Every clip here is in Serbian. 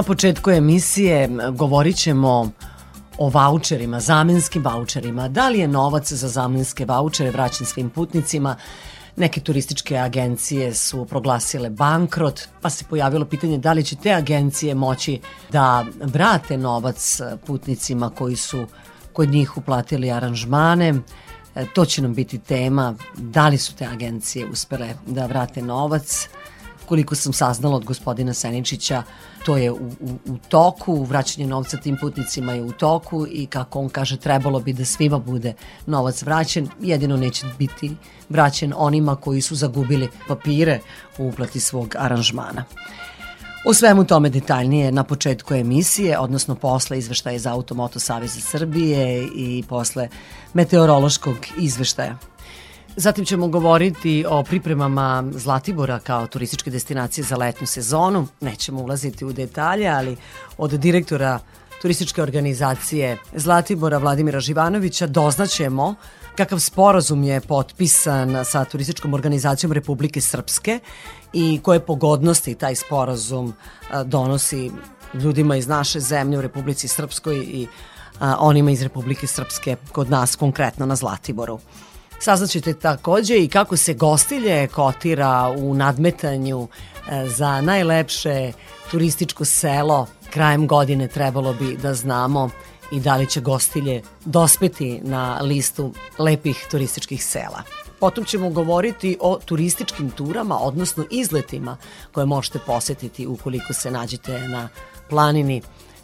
Na početku emisije govorit ćemo o voucherima, zamenskim voucherima. Da li je novac za zamenske vouchere vraćen svim putnicima? Neke turističke agencije su proglasile bankrot, pa se pojavilo pitanje da li će te agencije moći da vrate novac putnicima koji su kod njih uplatili aranžmane. E, to će nam biti tema, da li su te agencije uspele da vrate novac koliko sam saznala od gospodina Seničića, to je u, u, u toku, vraćanje novca tim putnicima je u toku i kako on kaže trebalo bi da svima bude novac vraćen, jedino neće biti vraćen onima koji su zagubili papire u uplati svog aranžmana. O svemu tome detaljnije na početku emisije, odnosno posle izveštaja za Automoto Saveza Srbije i posle meteorološkog izveštaja. Zatim ćemo govoriti o pripremama Zlatibora kao turističke destinacije za letnju sezonu. Nećemo ulaziti u detalje, ali od direktora turističke organizacije Zlatibora Vladimira Živanovića doznaćemo kakav sporazum je potpisan sa turističkom organizacijom Republike Srpske i koje pogodnosti taj sporazum donosi ljudima iz naše zemlje u Republici Srpskoj i onima iz Republike Srpske kod nas konkretno na Zlatiboru. Saznaćete takođe i kako se gostilje kotira u nadmetanju e, za najlepše turističko selo krajem godine trebalo bi da znamo i da li će gostilje dospeti na listu lepih turističkih sela. Potom ćemo govoriti o turističkim turama, odnosno izletima koje možete posetiti ukoliko se nađete na planini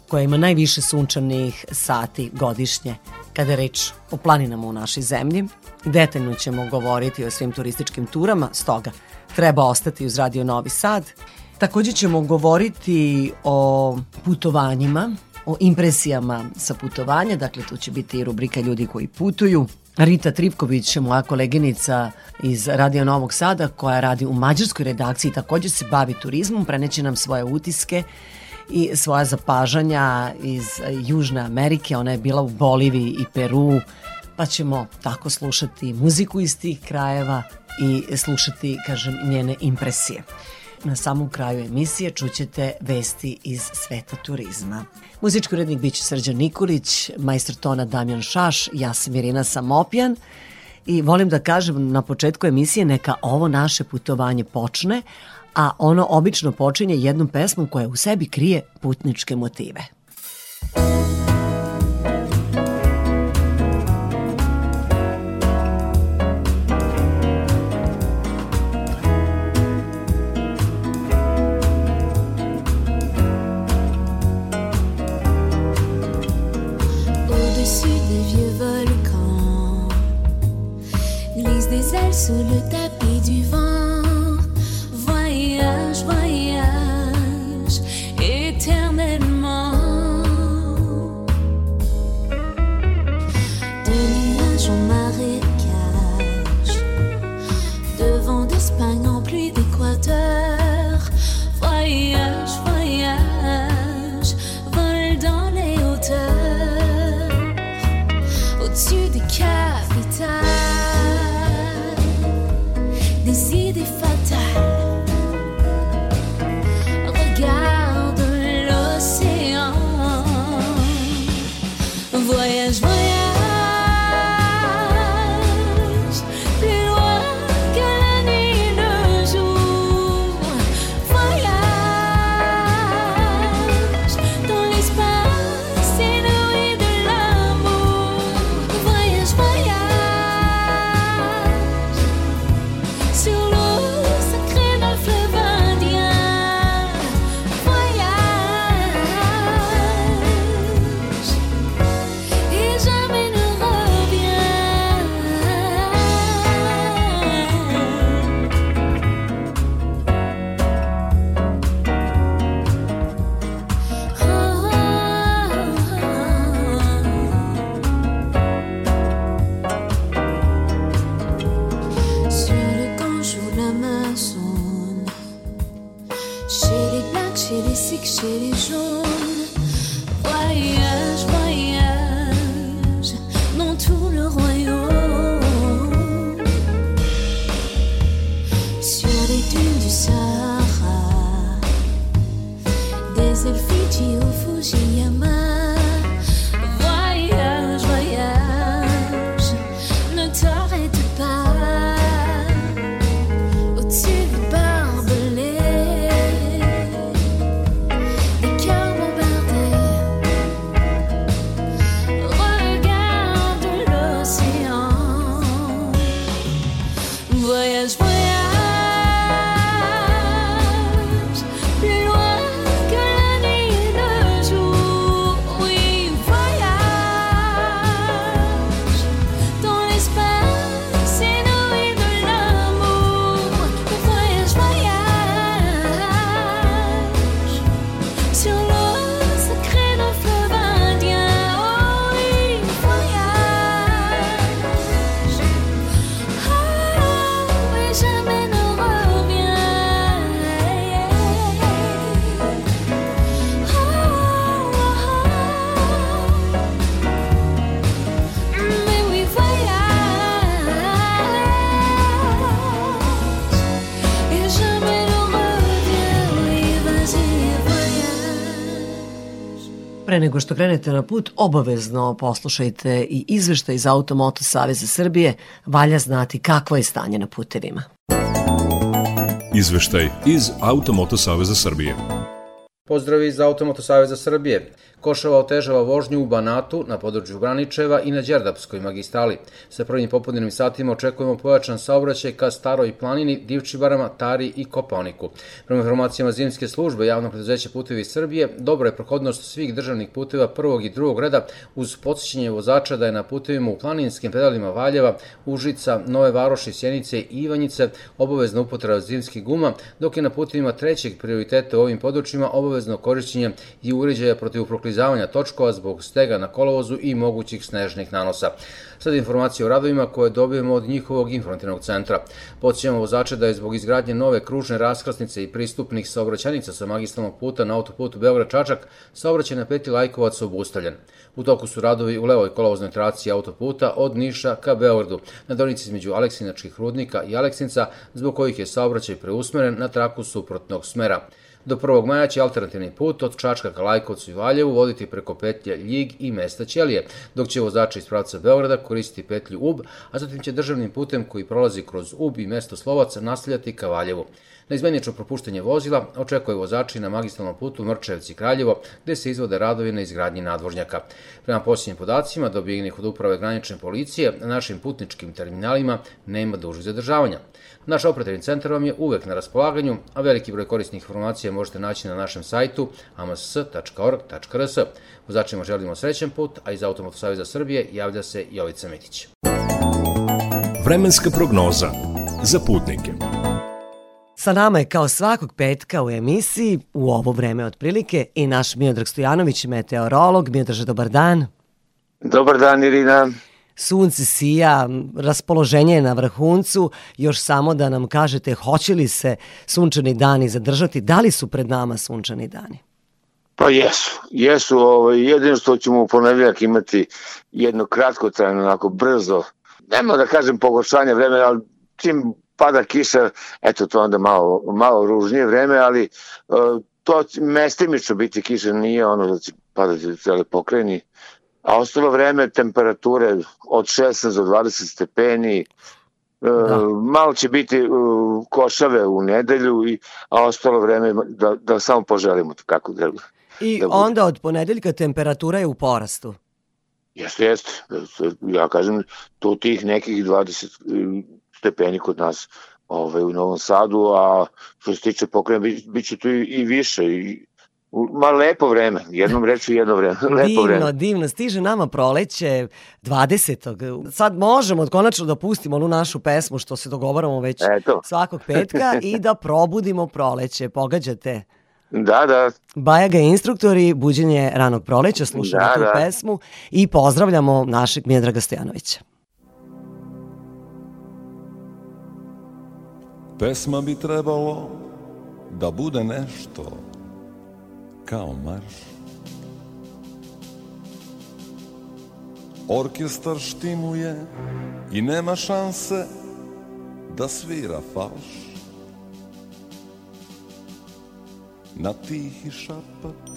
koja ima najviše sunčanih sati godišnje kada je reč o planinama u našoj zemlji. Detaljno ćemo govoriti o svim turističkim turama, stoga treba ostati uz Radio Novi Sad. Takođe ćemo govoriti o putovanjima, o impresijama sa putovanja, dakle tu će biti i rubrika ljudi koji putuju. Rita Trivković, moja koleginica iz Radio Novog Sada, koja radi u mađarskoj redakciji, takođe se bavi turizmom, preneće nam svoje utiske i svoja zapažanja iz Južne Amerike. Ona je bila u Boliviji i Peru, pa ćemo tako slušati muziku iz tih krajeva i slušati, kažem, njene impresije. Na samom kraju emisije čućete vesti iz sveta turizma. Muzički urednik biće Srđan Nikolić, majstor tona Damjan Šaš, ja sam Irina Samopjan i volim da kažem na početku emisije neka ovo naše putovanje počne, a ono obično počinje jednom pesmom koja u sebi krije putničke motive. sous nego što krenete na put, obavezno poslušajte i izveštaj iz Automoto Saveza Srbije. Valja znati kakvo je stanje na putevima. Izveštaj iz Automoto Saveza Srbije. Pozdrav iz Automoto Saveza Srbije. Košava otežava vožnju u Banatu, na području Braničeva i na Đerdapskoj magistrali. Sa prvim popodnevnim satima očekujemo pojačan saobraćaj ka Staroj planini, Divčibarama, Tari i Koponiku. Prema informacijama zimske službe javnog preduzeća putevi Srbije, dobra je prohodnost svih državnih puteva prvog i drugog reda uz podsjećanje vozača da je na putevima u planinskim pedalima Valjeva, Užica, Nove Varoši, Sjenice i Ivanjice obavezna upotreba zimskih guma, dok je na putevima trećeg prioriteta u ovim područjima obavezno korišćenje i uređaja protiv proklizavanja točkova zbog stega na kolovozu i mogućih snežnih nanosa. Sad informacije o radovima koje dobijemo od njihovog informativnog centra. Podsjećamo vozače da je zbog izgradnje nove kružne raskrasnice i pristupnih saobraćajnica sa magistralnog puta na autoputu Beograd-Čačak saobraćaj na peti Lajkovac obustavljen. U toku su radovi u levoj kolovoznoj traciji autoputa od Niša ka Beogradu, na donici između Aleksinačkih rudnika i Aleksinca, zbog kojih je saobraćaj preusmeren na traku suprotnog smera. Do 1. maja će alternativni put od Čačka ka Lajkovcu i Valjevu voditi preko petlja Ljig i mesta Ćelije, dok će vozači iz pravca Beograda koristiti petlju Ub, a zatim će državnim putem koji prolazi kroz Ub i mesto Slovaca nastavljati ka Valjevu. Na izmenično propuštenje vozila očekuje vozači na magistralnom putu Mrčevci-Kraljevo, gde se izvode radovi na izgradnji nadvožnjaka. Prema posljednjim podacima, dobijenih od uprave granične policije, na našim putničkim terminalima nema dužih zadržavanja. Naš operativni centar vam je uvek na raspolaganju, a veliki broj korisnih informacija možete naći na našem sajtu ams.org.rs. Vozačima želimo srećen put, a iz Automoto Savjeza Srbije javlja se Jovica Mitić. Vremenska prognoza za putnike. Sa nama je kao svakog petka u emisiji, u ovo vreme otprilike, i naš Miodrag Stojanović, meteorolog. Miodraže, dobar dan. Dobar dan, Irina. Sunce sija, raspoloženje je na vrhuncu, još samo da nam kažete hoće li se sunčani dani zadržati, da li su pred nama sunčani dani? Pa jesu, jesu, ovaj, jedino što ćemo u ponedljak imati jedno kratko trajno, onako brzo, nema da kažem pogoršanje vremena, ali čim pada kiša, eto to onda malo, malo ružnije vreme, ali uh, to mestimično biti kiša nije ono da će padati u cele pokrajini, a ostalo vreme temperature od 16 do 20 stepeni, da. malo će biti uh, košave u nedelju, i, a ostalo vreme da, da samo poželimo kako da I da onda od ponedeljka temperatura je u porastu. Jeste, jeste. Ja kažem, tu tih nekih 20 stepeni kod nas ovaj, u Novom Sadu, a što se tiče pokrena, bit, bit će tu i, i više. I, Ma lepo vreme, jednom reću jedno vreme. Lepo divno, vreme. divno. Stiže nama proleće 20. Sad možemo konačno da pustimo onu našu pesmu što se dogovaramo već Eto. svakog petka i da probudimo proleće. Pogađate? Da, da. Bajaga instruktori, buđenje ranog proleća, slušamo da, tu da. pesmu i pozdravljamo našeg Mijedraga Stojanovića. Pesma bi trebalo da bude nešto kao marš. Orkestar štimuje i nema šanse da svira falš. Na tihi šapat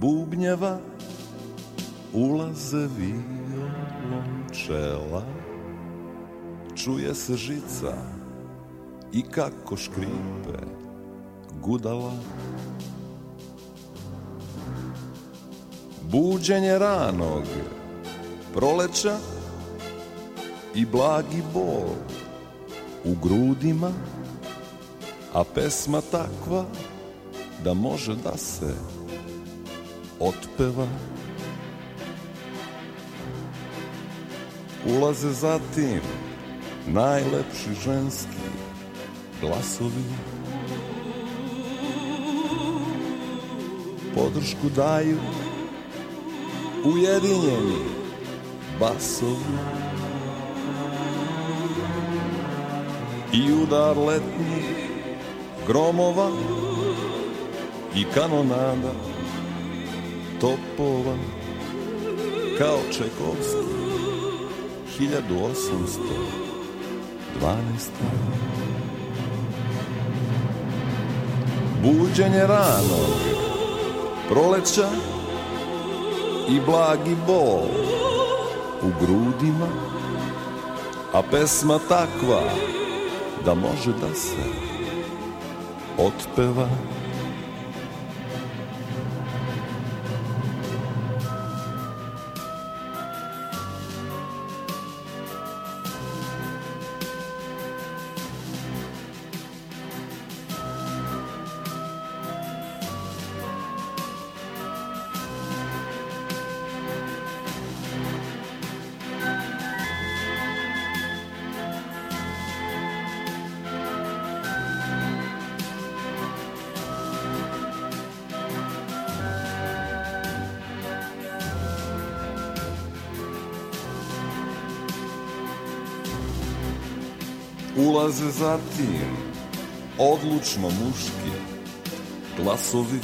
bubnjeva ulaze violončela. Čuje se žica i kako škripe gudala buđenje ranog proleća i blagi bol u grudima, a pesma takva da može da se otpeva. Ulaze zatim najlepši ženski glasovi. Podršku daju ujedinjeni basovi i udar letnjih gromova i kanonada topova kao Čekovski 1812. Buđenje ranog proleća i blagi bol u grudima, a pesma takva da može da se otpeva. Odlučno muški glasovi.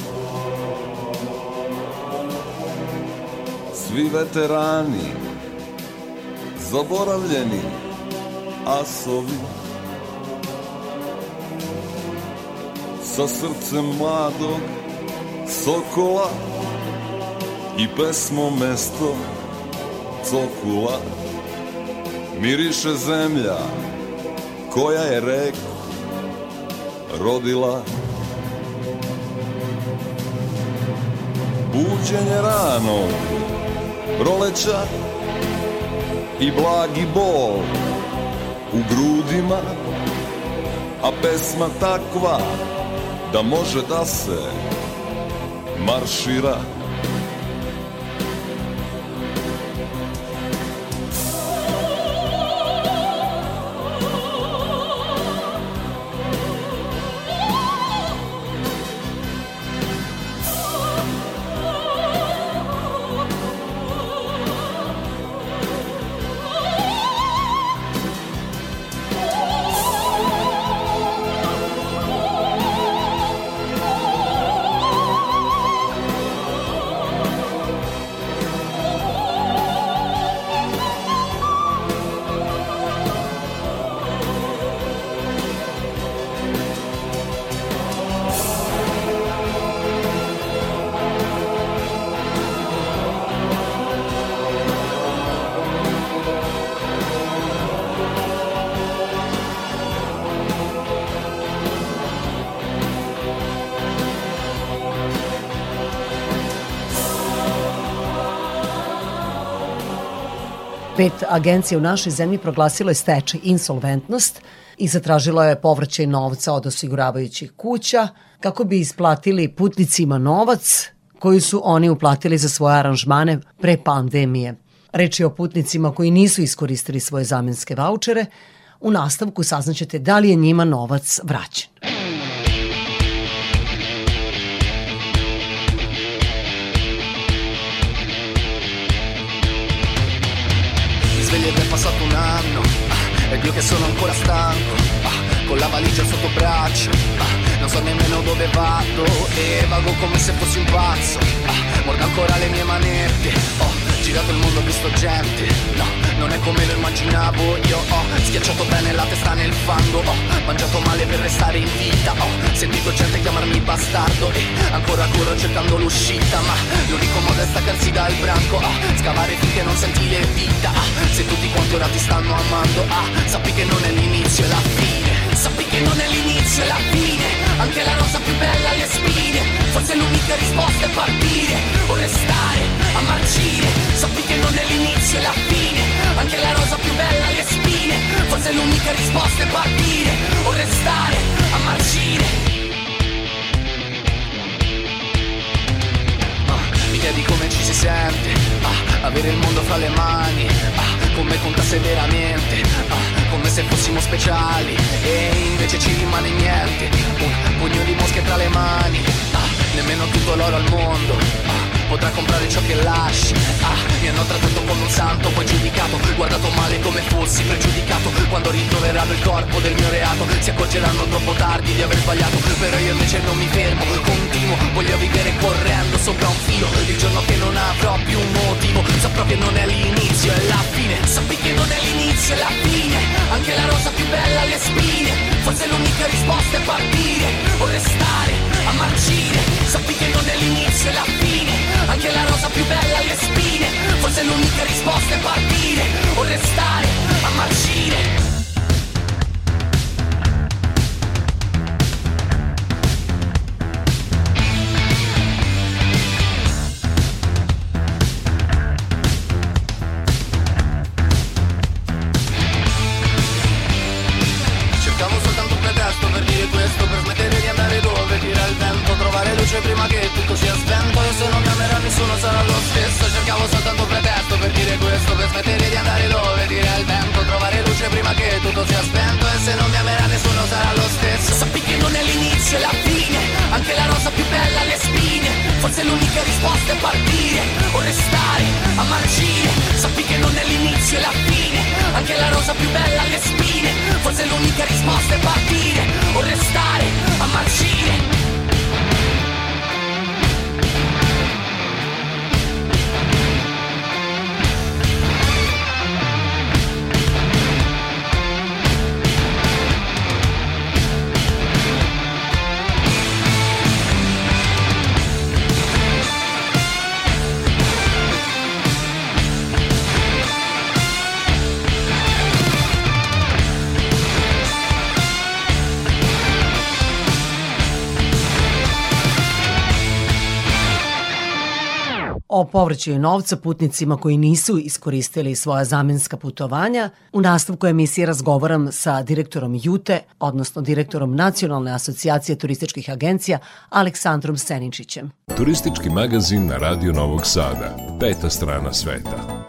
Svi veterani zaboravljeni asovi. Sa srcem mladog sokola i pesmo mesto cokula miriše zemlja koja je reku rodila. Buđenje rano proleća i blagi bol u grudima a pesma takva da može da se maršira Pet agencija u našoj zemlji proglasilo je stečaj insolventnost i zatražilo je povraćaj novca od osiguravajućih kuća kako bi isplatili putnicima novac koji su oni uplatili za svoje aranžmane pre pandemije. Reč je o putnicima koji nisu iskoristili svoje zamenske vaučere. U nastavku saznaćete da li je njima novac vraćen. Ed io che sono ancora stanco ah, Con la valigia sotto braccio ah, Non so nemmeno dove vado E vago come se fossi un pazzo ah, Mordo ancora le mie manette Ho girato il mondo, ho visto gente. No, non è come lo immaginavo. Io ho schiacciato bene la testa nel fango. Ho mangiato male per restare in vita. Ho sentito gente chiamarmi bastardo. E ancora corro cercando l'uscita Ma l'unico modo è staccarsi dal branco. Ah, Scavare finché non senti le vita ah, Se tutti quanti ora ti stanno amando. Ah, Sappi che non è l'inizio e la fine. Sappi che non è l'inizio e la fine. Anche la rosa più bella le spine Forse l'unica risposta è partire O restare a marcire. Sappi che non è l'inizio e la fine Anche la rosa più bella ha le spine. Forse l'unica risposta è partire O restare a marcire. Mi chiedi come ci si sente ah, Avere il mondo fra le mani ah, Come contasse veramente ah, Come se fossimo speciali. E invece ci rimane niente Un pugno di mosche tra le mani ah, Nemmeno tutto l'oro al mondo. Ah, Potrà comprare ciò che lasci. Ah, Mi hanno trattato come un santo Poi giudicato. Guardato male come fossi pregiudicato. Quando ritroveranno il corpo del mio reato Si accorgeranno troppo tardi di aver sbagliato. Però io invece non mi fermo Continuo. Voglio vivere correndo sopra un filo. Il giorno che non avrò più un motivo Saprò che non è l'inizio è la fine. Sappi che non è l'inizio è la fine. Anche la rosa più bella ha le spine. Forse l'unica risposta è partire O restare a marcire Sappi che non è l'inizio e la fine. Anche la rosa più bella ha le spine. Forse l'unica risposta è partire. O restare a marcire prima che tutto sia spento. E se non mi amerà nessuno sarà lo stesso. Cercavo soltanto pretesto per dire questo Per smettere di andare dove dire il vento. Trovare luce prima che tutto sia spento. E se non mi amerà nessuno sarà lo stesso. Sappi che non è l'inizio e la fine. Anche la rosa più bella alle spine. Forse l'unica risposta è partire. O restare a marcire Sappi che non è l'inizio e la fine. Anche la rosa più bella alle spine. Forse l'unica risposta è partire. O restare a marcire povraćaju novca putnicima koji nisu iskoristili svoja zamenska putovanja. U nastavku emisije razgovaram sa direktorom Jute, odnosno direktorom Nacionalne asocijacije turističkih agencija, Aleksandrom Seničićem. Turistički magazin na Radio Novog Sada. Peta strana sveta.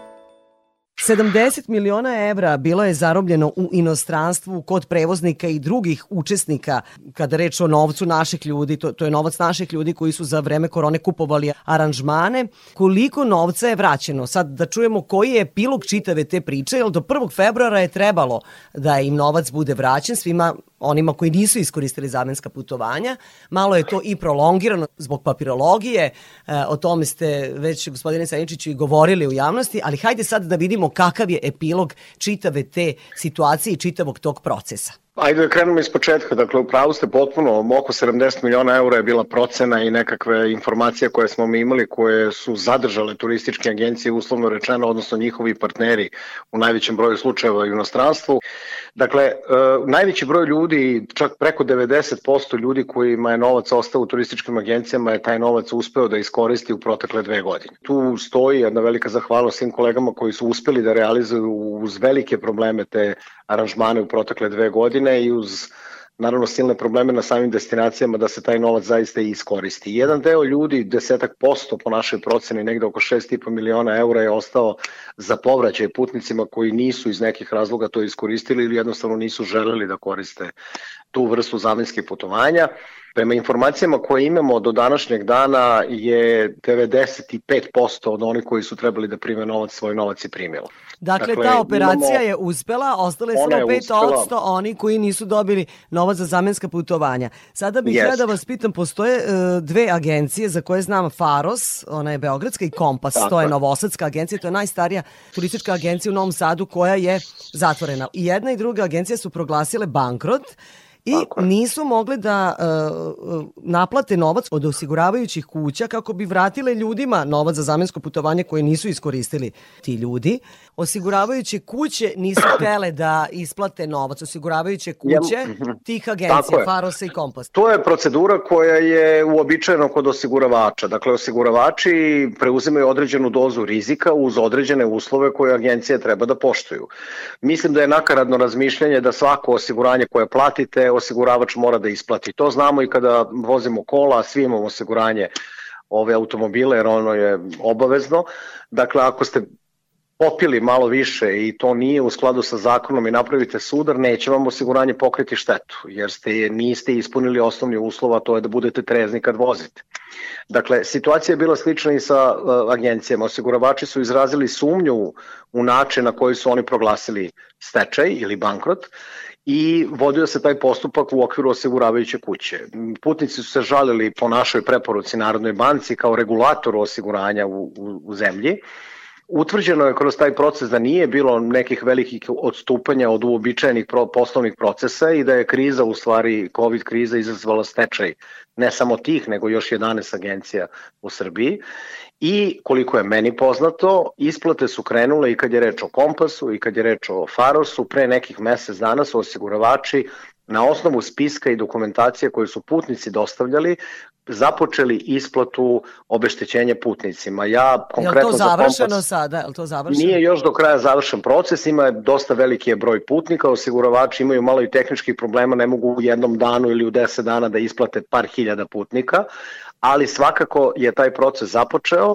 70 miliona evra bilo je zarobljeno u inostranstvu kod prevoznika i drugih učesnika kada reč o novcu naših ljudi, to, to je novac naših ljudi koji su za vreme korone kupovali aranžmane. Koliko novca je vraćeno? Sad da čujemo koji je epilog čitave te priče, jer do 1. februara je trebalo da im novac bude vraćen svima onima koji nisu iskoristili zamenska putovanja. Malo je to i prolongirano zbog papirologije, e, o tome ste već gospodine Saničiću i govorili u javnosti, ali hajde sad da vidimo kakav je epilog čitave te situacije i čitavog tog procesa. Ajde da krenemo iz početka. Dakle, u pravu ste potpuno, oko 70 miliona eura je bila procena i nekakve informacije koje smo mi imali, koje su zadržale turističke agencije, uslovno rečeno, odnosno njihovi partneri u najvećem broju slučajeva u inostranstvu. Dakle, e, najveći broj ljudi, čak preko 90% ljudi kojima je novac ostao u turističkim agencijama je taj novac uspeo da iskoristi u protekle dve godine. Tu stoji jedna velika zahvalnost svim kolegama koji su uspeli da realizuju uz velike probleme te aranžmane u protekle dve godine i uz naravno silne probleme na samim destinacijama da se taj novac zaista i iskoristi. Jedan deo ljudi, desetak posto po našoj proceni, negde oko 6,5 miliona eura je ostao za povraćaj putnicima koji nisu iz nekih razloga to iskoristili ili jednostavno nisu želeli da koriste tu vrstu zamenskih putovanja. Prema informacijama koje imamo do današnjeg dana je 95% od onih koji su trebali da prime novac, svoj novac i primilo. Dakle, dakle ta operacija imamo, je uspela, ostale samo 5% oni koji nisu dobili novac za zamenska putovanja. Sada bih yes. ja da vas pitam, postoje uh, dve agencije za koje znam Faros, ona je Beogradska i Kompas, Tako to je Novosadska agencija, to je najstarija turistička agencija u Novom Sadu koja je zatvorena. I jedna i druga agencija su proglasile bankrot i nisu mogli da uh, naplate novac od osiguravajućih kuća kako bi vratile ljudima novac za zamensko putovanje koje nisu iskoristili ti ljudi. Osiguravajuće kuće nisu htele da isplate novac. Osiguravajuće kuće mhm. tih agencija, Farosa i Kompas. To je procedura koja je uobičajena kod osiguravača. Dakle, osiguravači preuzimaju određenu dozu rizika uz određene uslove koje agencije treba da poštuju. Mislim da je nakaradno razmišljanje da svako osiguranje koje platite osiguravač mora da isplati. To znamo i kada vozimo kola, svi imamo osiguranje ove automobile jer ono je obavezno. Dakle, ako ste popili malo više i to nije u skladu sa zakonom i napravite sudar, neće vam osiguranje pokriti štetu, jer ste, niste ispunili osnovni uslova, to je da budete trezni kad vozite. Dakle, situacija je bila slična i sa uh, agencijama. Osiguravači su izrazili sumnju u način na koji su oni proglasili stečaj ili bankrot i vodio se taj postupak u okviru osiguravajuće kuće. Putnici su se žalili po našoj preporuci Narodnoj banci kao regulatoru osiguranja u, u, u zemlji. Utvrđeno je kroz taj proces da nije bilo nekih velikih odstupanja od uobičajenih poslovnih procesa i da je kriza, u stvari COVID kriza izazvala stečaj ne samo tih, nego još 11 agencija u Srbiji i koliko je meni poznato, isplate su krenule i kad je reč o Kompasu i kad je reč o Farosu, pre nekih mesec dana su osiguravači na osnovu spiska i dokumentacije koje su putnici dostavljali započeli isplatu obeštećenja putnicima. Ja konkretno je to završeno za kompas, sada? Je to završeno? Nije još do kraja završen proces, ima dosta veliki je broj putnika, osiguravači imaju malo i tehničkih problema, ne mogu u jednom danu ili u 10 dana da isplate par hiljada putnika, ali svakako je taj proces započeo.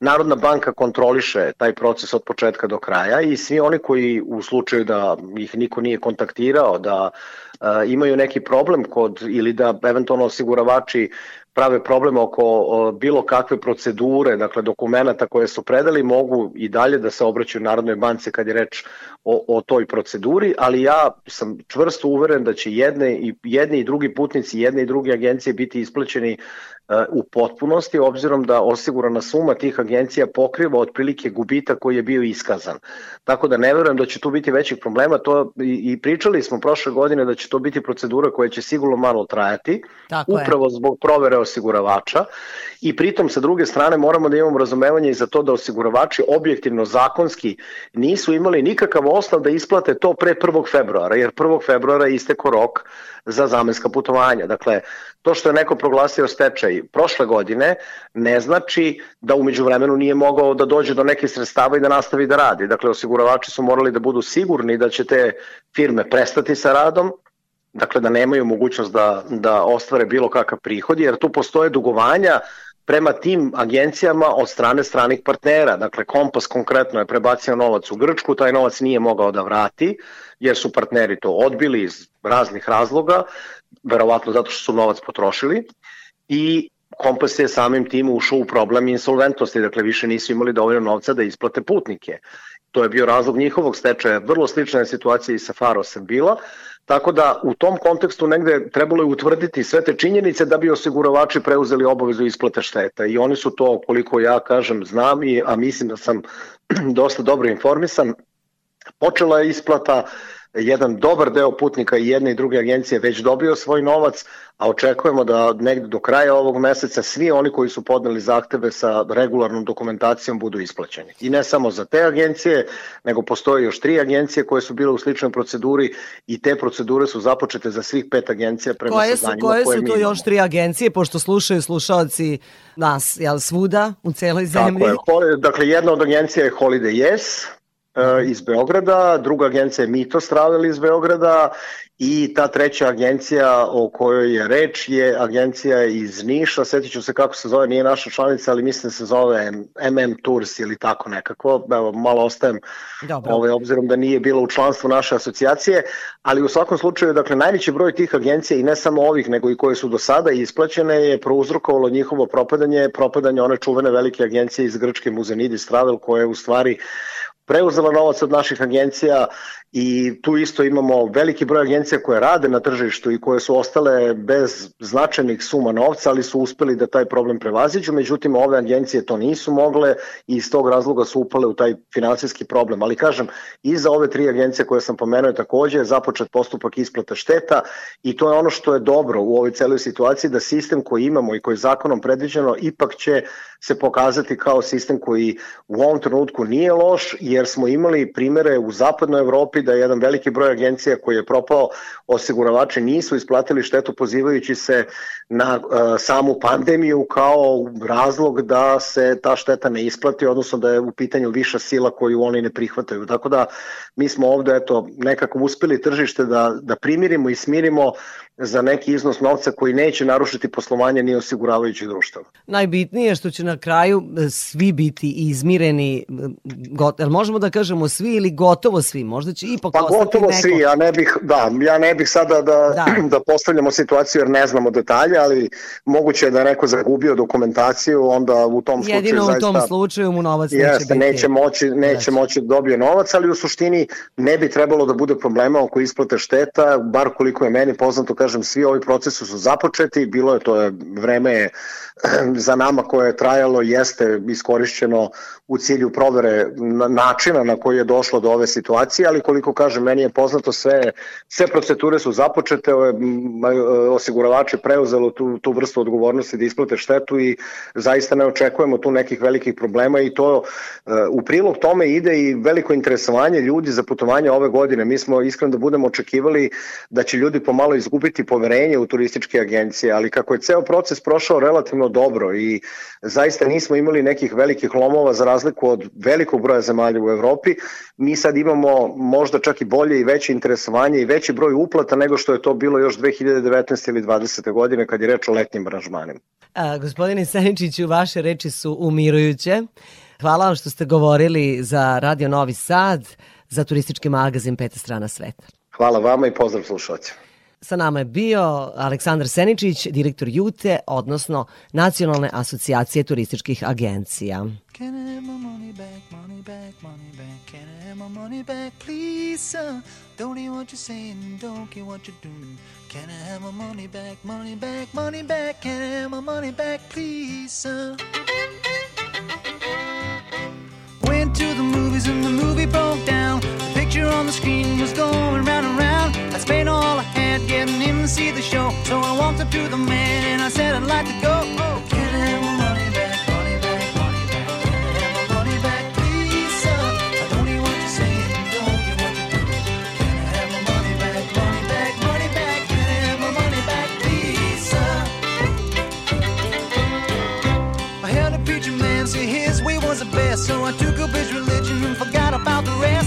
Narodna banka kontroliše taj proces od početka do kraja i svi oni koji u slučaju da ih niko nije kontaktirao, da uh, imaju neki problem kod ili da eventualno osiguravači prave problem oko o, bilo kakve procedure, dakle dokumenta koje su predali, mogu i dalje da se obraćaju Narodnoj banci kad je reč o, o toj proceduri, ali ja sam čvrsto uveren da će jedne i, jedni i drugi putnici, jedne i druge agencije biti isplaćeni u potpunosti, obzirom da osigurana suma tih agencija pokriva otprilike gubita koji je bio iskazan. Tako da ne verujem da će tu biti većih problema, to i, i pričali smo prošle godine da će to biti procedura koja će sigurno malo trajati, Tako upravo je. zbog provere osiguravača i pritom sa druge strane moramo da imamo razumevanje i za to da osiguravači objektivno zakonski nisu imali nikakav osnov da isplate to pre 1. februara, jer 1. februara isteko rok za zamenska putovanja. Dakle, to što je neko proglasio stečaj prošle godine ne znači da umeđu vremenu nije mogao da dođe do nekih sredstava i da nastavi da radi. Dakle, osiguravači su morali da budu sigurni da će te firme prestati sa radom, dakle da nemaju mogućnost da, da ostvare bilo kakav prihod, jer tu postoje dugovanja prema tim agencijama od strane stranih partnera. Dakle, Kompas konkretno je prebacio novac u Grčku, taj novac nije mogao da vrati, jer su partneri to odbili iz raznih razloga, verovatno zato što su novac potrošili i Kompas je samim tim ušao u problem insolventnosti, dakle više nisu imali dovoljno novca da isplate putnike. To je bio razlog njihovog stečaja. Vrlo slična je situacija i sa Farosem bila, tako da u tom kontekstu negde trebalo je utvrditi sve te činjenice da bi osiguravači preuzeli obavezu isplate šteta. I oni su to, koliko ja kažem, znam, i, a mislim da sam dosta dobro informisan, počela je isplata, jedan dobar deo putnika i jedne i druge agencije već dobio svoj novac, a očekujemo da negde do kraja ovog meseca svi oni koji su podneli zahteve sa regularnom dokumentacijom budu isplaćeni. I ne samo za te agencije, nego postoje još tri agencije koje su bile u sličnoj proceduri i te procedure su započete za svih pet agencija prema koje su, koje, koje su to još tri agencije, pošto slušaju slušalci nas, jel, svuda, u celoj zemlji? Tako je, dakle jedna od agencija je Holiday Yes, iz Beograda, druga agencija je Mitos Travel iz Beograda i ta treća agencija o kojoj je reč je agencija iz Niša, setit ću se kako se zove, nije naša članica, ali mislim da se zove MM Tours ili tako nekako, evo malo ostajem Dobro. ovaj, obzirom da nije bilo u članstvu naše asocijacije, ali u svakom slučaju, dakle, najveći broj tih agencija i ne samo ovih, nego i koje su do sada isplaćene je prouzrokovalo njihovo propadanje, propadanje one čuvene velike agencije iz Grčke Muzenidis Travel, koje u stvari preuzela novac od naših agencija i tu isto imamo veliki broj agencija koje rade na tržištu i koje su ostale bez značajnih suma novca, ali su uspeli da taj problem prevaziđu, međutim ove agencije to nisu mogle i iz tog razloga su upale u taj finansijski problem. Ali kažem, i za ove tri agencije koje sam pomenuo takođe je započet postupak isplate šteta i to je ono što je dobro u ovoj celoj situaciji da sistem koji imamo i koji je zakonom predviđeno ipak će se pokazati kao sistem koji u ovom trenutku nije loš jer smo imali primere u zapadnoj Evropi da jedan veliki broj agencija koji je propao osiguravači nisu isplatili štetu pozivajući se na uh, samu pandemiju kao razlog da se ta šteta ne isplati, odnosno da je u pitanju viša sila koju oni ne prihvataju. Tako da mi smo ovde eto, nekako uspeli tržište da, da primirimo i smirimo za neki iznos novca koji neće narušiti poslovanje ni osiguravajućih društava. Najbitnije je što će na kraju e, svi biti izmireni, got, jel možemo da kažemo svi ili gotovo svi, možda će ipak pa gotovo neko... svi, ja ne bih, da, ja ne bih sada da, da. da postavljamo situaciju jer ne znamo detalje, ali moguće je da neko zagubio dokumentaciju, onda u tom slučaju Jedino zaista... u tom slučaju mu novac neće jeste, biti. Neće moći, neće moći da dobije novac, ali u suštini ne bi trebalo da bude problema oko isplate šteta, bar koliko je meni poznato, kažem, svi ovi procesi su započeti, bilo je to vreme za nama koje je trajalo jeste iskorišćeno u cilju provere načina na koji je došlo do ove situacije, ali koliko kažem, meni je poznato sve, sve procedure su započete, osiguravači preuzelo tu, tu vrstu odgovornosti da isplate štetu i zaista ne očekujemo tu nekih velikih problema i to e, u prilog tome ide i veliko interesovanje ljudi za putovanje ove godine. Mi smo iskreno da budemo očekivali da će ljudi pomalo izgubiti poverenje u turističke agencije, ali kako je ceo proces prošao relativno dobro i zaista nismo imali nekih velikih lomova za razliku od velikog broja zemalja u Evropi, mi sad imamo možda čak i bolje i veće interesovanje i veći broj uplata nego što je to bilo još 2019. ili 20. godine kad je reč o letnjim aranžmanima. A, gospodine Seničiću, vaše reči su umirujuće. Hvala vam što ste govorili za Radio Novi Sad, za turistički magazin Peta strana sveta. Hvala vama i pozdrav slušalcima. Sa nama je bio Aleksandar Seničić, direktor JUTE, odnosno Nacionalne asocijacije turističkih agencija. Can I have my money back, money back, money back? Can I have my money back, please, sir? Don't hear what you're saying, don't what you're doing. Can I have my money back, money back, money back? Can I have my money back, please, sir? Went to the movies and the movie broke down. On the screen was going round and round. I spent all I had getting in to see the show. So I walked up to the man and I said I'd like to go. Can I have my money back, money back, money back? Can I have my money back, please, sir? I don't what you're don't what you're. Can I have my money back, money back, money back? Can I have my money back, please, sir? I heard a preacher man say his way was the best, so I took up his religion and forgot about the rest.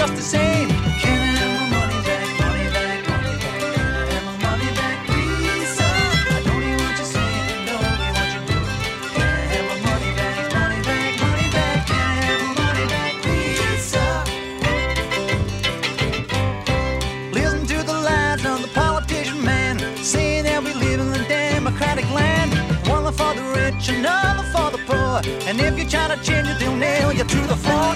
Just the same. Can I have my money back, money back, money back? Can I have my money back, please, sir? I don't hear what you're saying, don't hear what you're doing. Can I have my money back, money back, money back? Can I have my money back, please, sir? Listen to the lies of the politician man, saying that we live in a democratic land. One for the rich, another for the poor. And if you try to change it, they'll nail you to the floor.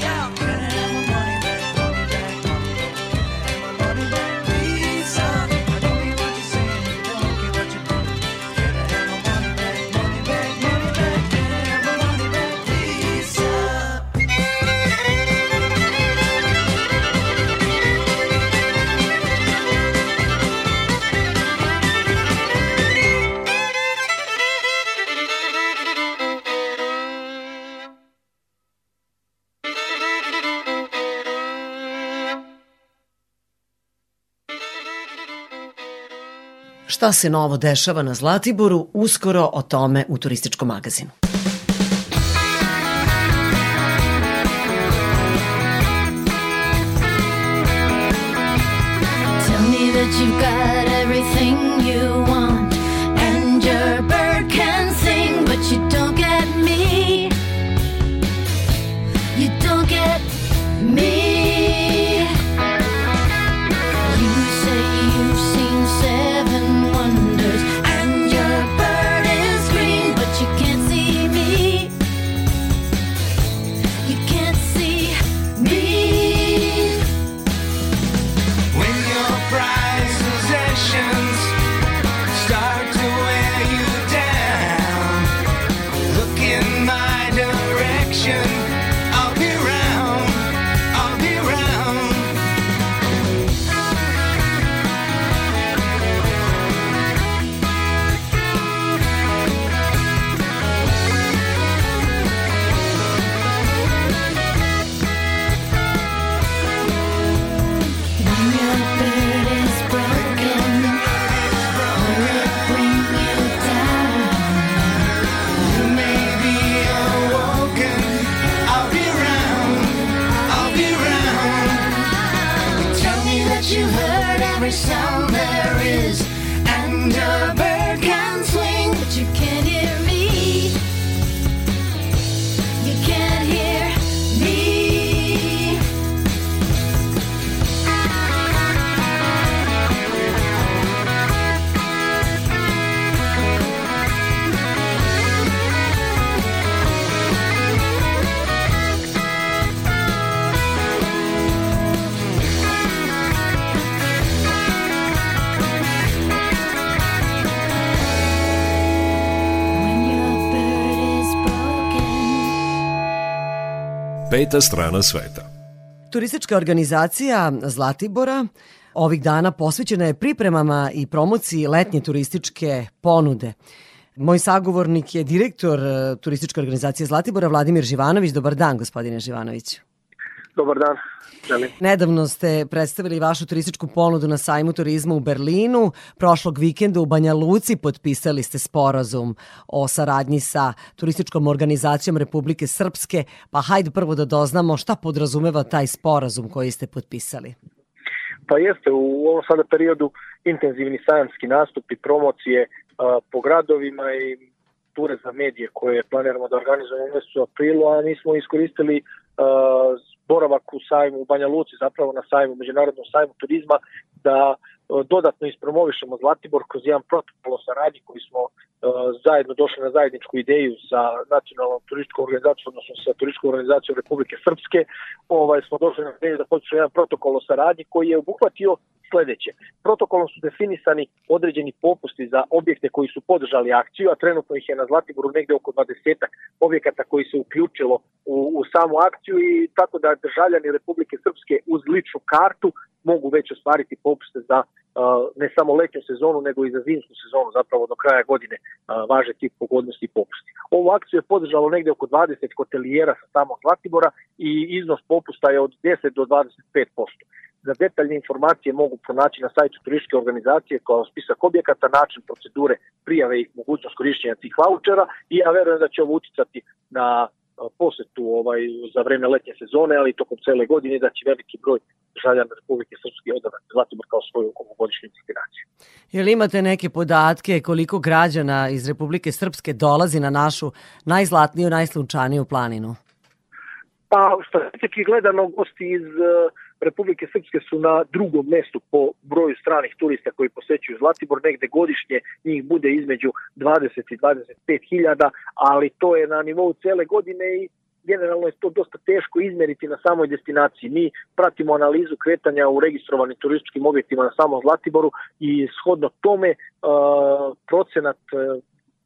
Šta se novo dešava na Zlatiboru, uskoro o tome u turističkom magazinu. Tell me that you've got Peta strana sveta. Turistička organizacija Zlatibora ovih dana posvećena je pripremama i promociji letnje turističke ponude. Moj sagovornik je direktor e, turističke organizacije Zlatibora Vladimir Živanović. Dobar dan, gospodine Živanoviću. Dobar dan, Nedavno ste predstavili vašu turističku ponudu na sajmu turizma u Berlinu. Prošlog vikenda u Banja Luci potpisali ste sporazum o saradnji sa turističkom organizacijom Republike Srpske. Pa hajde prvo da doznamo šta podrazumeva taj sporazum koji ste potpisali. Pa jeste, u ovom sada periodu intenzivni sajamski nastupi, promocije a, po gradovima i ture za medije koje planiramo da organizujemo u mjesecu aprilu, a mi smo iskoristili a, boravak u sajmu u Banja Luci, zapravo na sajmu, međunarodnom sajmu turizma, da a, dodatno ispromovišemo Zlatibor kroz jedan protokol o saradnji koji smo zajedno došli na zajedničku ideju sa nacionalnom turističkom organizacijom, odnosno sa turističkom organizacijom Republike Srpske, ovaj, smo došli na ideju da potpišemo jedan protokol o saradnji koji je obuhvatio sledeće. Protokolom su definisani određeni popusti za objekte koji su podržali akciju, a trenutno ih je na Zlatiboru negde oko 20 objekata koji se uključilo u, u samu akciju i tako da državljani Republike Srpske uz ličnu kartu mogu već ostvariti popuste za ne samo letnju sezonu, nego i za zimsku sezonu, zapravo do kraja godine važe tih pogodnosti i popusti. Ovu akciju je podržalo negde oko 20 hotelijera sa samog Zlatibora i iznos popusta je od 10 do 25%. Za detaljne informacije mogu pronaći na sajtu turističke organizacije kao spisak objekata, način procedure, prijave i mogućnost korišćenja tih vouchera i ja verujem da će ovo uticati na posetu ovaj za vreme letnje sezone, ali tokom cele godine da će veliki broj državljana Republike Srpske odabrati Zlatibor kao svoju ovogodišnju destinaciju. Jel imate neke podatke koliko građana iz Republike Srpske dolazi na našu najzlatniju, najslunčaniju planinu? Pa statistički gledano gosti iz e, Republike Srpske su na drugom mestu po broju stranih turista koji posećuju Zlatibor, negde godišnje njih bude između 20 i 25 hiljada, ali to je na nivou cele godine i generalno je to dosta teško izmeriti na samoj destinaciji. Mi pratimo analizu kretanja u registrovanim turističkim objektima na samom Zlatiboru i shodno tome procenat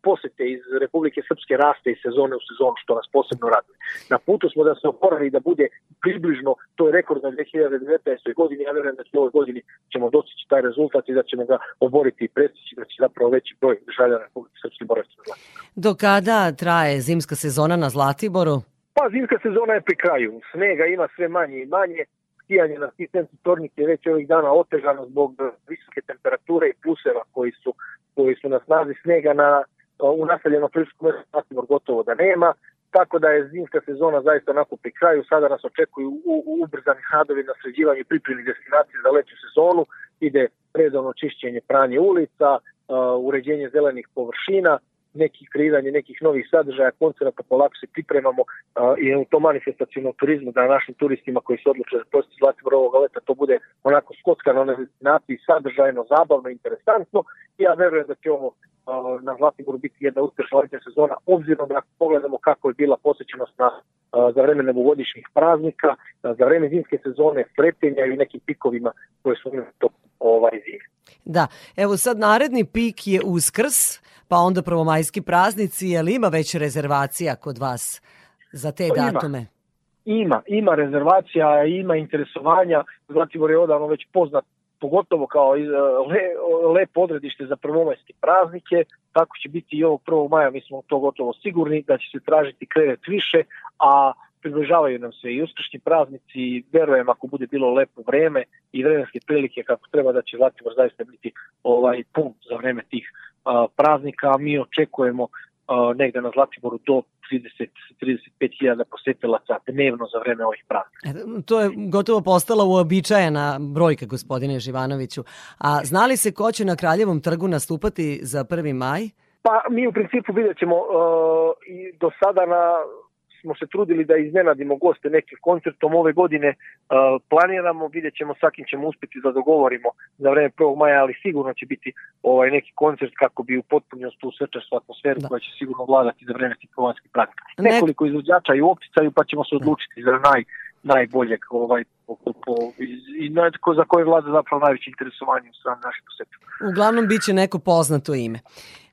posete iz Republike Srpske raste iz sezone u sezonu, što nas posebno raduje. Na putu smo da se oporavi da bude približno, to je rekord na 2019. godini, ja verujem da će u ovoj godini ćemo dostići taj rezultat i da ćemo ga oboriti i prestići, da će zapravo veći broj državljana Republike Srpske boraviti na Zlatiboru. Do kada traje zimska sezona na Zlatiboru? Pa zimska sezona je pri kraju. Snega ima sve manje i manje. Skijanje na centru Tornik je već ovih dana otežano zbog visoke temperature i pluseva koji su, koji su na snazi snega na u naseljenom mestu Zlatibor gotovo da nema, tako da je zimska sezona zaista onako pri kraju. Sada nas očekuju u, u ubrzani radovi na sređivanju pripremi destinacije za letnju sezonu. Ide redovno čišćenje pranje ulica, uređenje zelenih površina, nekih kreiranje nekih novih sadržaja, koncerta, polako se pripremamo i u tom manifestacijnom turizmu da našim turistima koji se odluče da posjeti Zlatibor ovoga leta to bude onako skockano na destinaciji, sadržajno, zabavno, interesantno. I ja verujem da će ovo na Zlatiboru biti jedna uspešna letnja sezona, obzirom da pogledamo kako je bila posjećenost na za vreme novogodišnjih praznika, za vreme zimske sezone, sretenja i nekim pikovima koje su imali to ovaj zime. Da, evo sad naredni pik je uskrs, pa onda prvomajski praznici, jel ima već rezervacija kod vas za te Pa ima. datume? Ima, ima rezervacija, ima interesovanja. Zlatibor je odavno već poznat pogotovo kao iz- le, lepo odredište za prvomajske praznike, tako će biti i ovog 1. maja, mi smo to gotovo sigurni da će se tražiti krevet više, a približavaju nam se i uskršnji praznici i verujem ako bude bilo lepo vreme i vremenske prilike kako treba da će Zlatibor zaista biti ovaj pun za vreme tih a, praznika, a mi očekujemo a, negde na Zlatiboru do 30-35 hiljada posetilaca dnevno za vreme ovih praznika. E, To je gotovo postala uobičajena brojka, gospodine Živanoviću. A znali se ko će na Kraljevom trgu nastupati za 1. maj? Pa mi u principu vidjet ćemo uh, i do sada na, smo se trudili da iznenadimo goste nekim koncertom ove godine uh, planiramo, vidjet ćemo sa kim ćemo uspjeti da dogovorimo za vreme 1. maja, ali sigurno će biti ovaj neki koncert kako bi upotpunio tu svečarsku atmosferu Da. koja će sigurno vladati za vreme tih provanskih praznika. Ne- Nekoliko izvođača i u opticaju pa ćemo se odlučiti za naj najboljeg ovaj po, po, i, naj- ko- za koje vlada zapravo najveće interesovanje u strani naših posjetitelja. Uglavnom bit će neko poznato ime.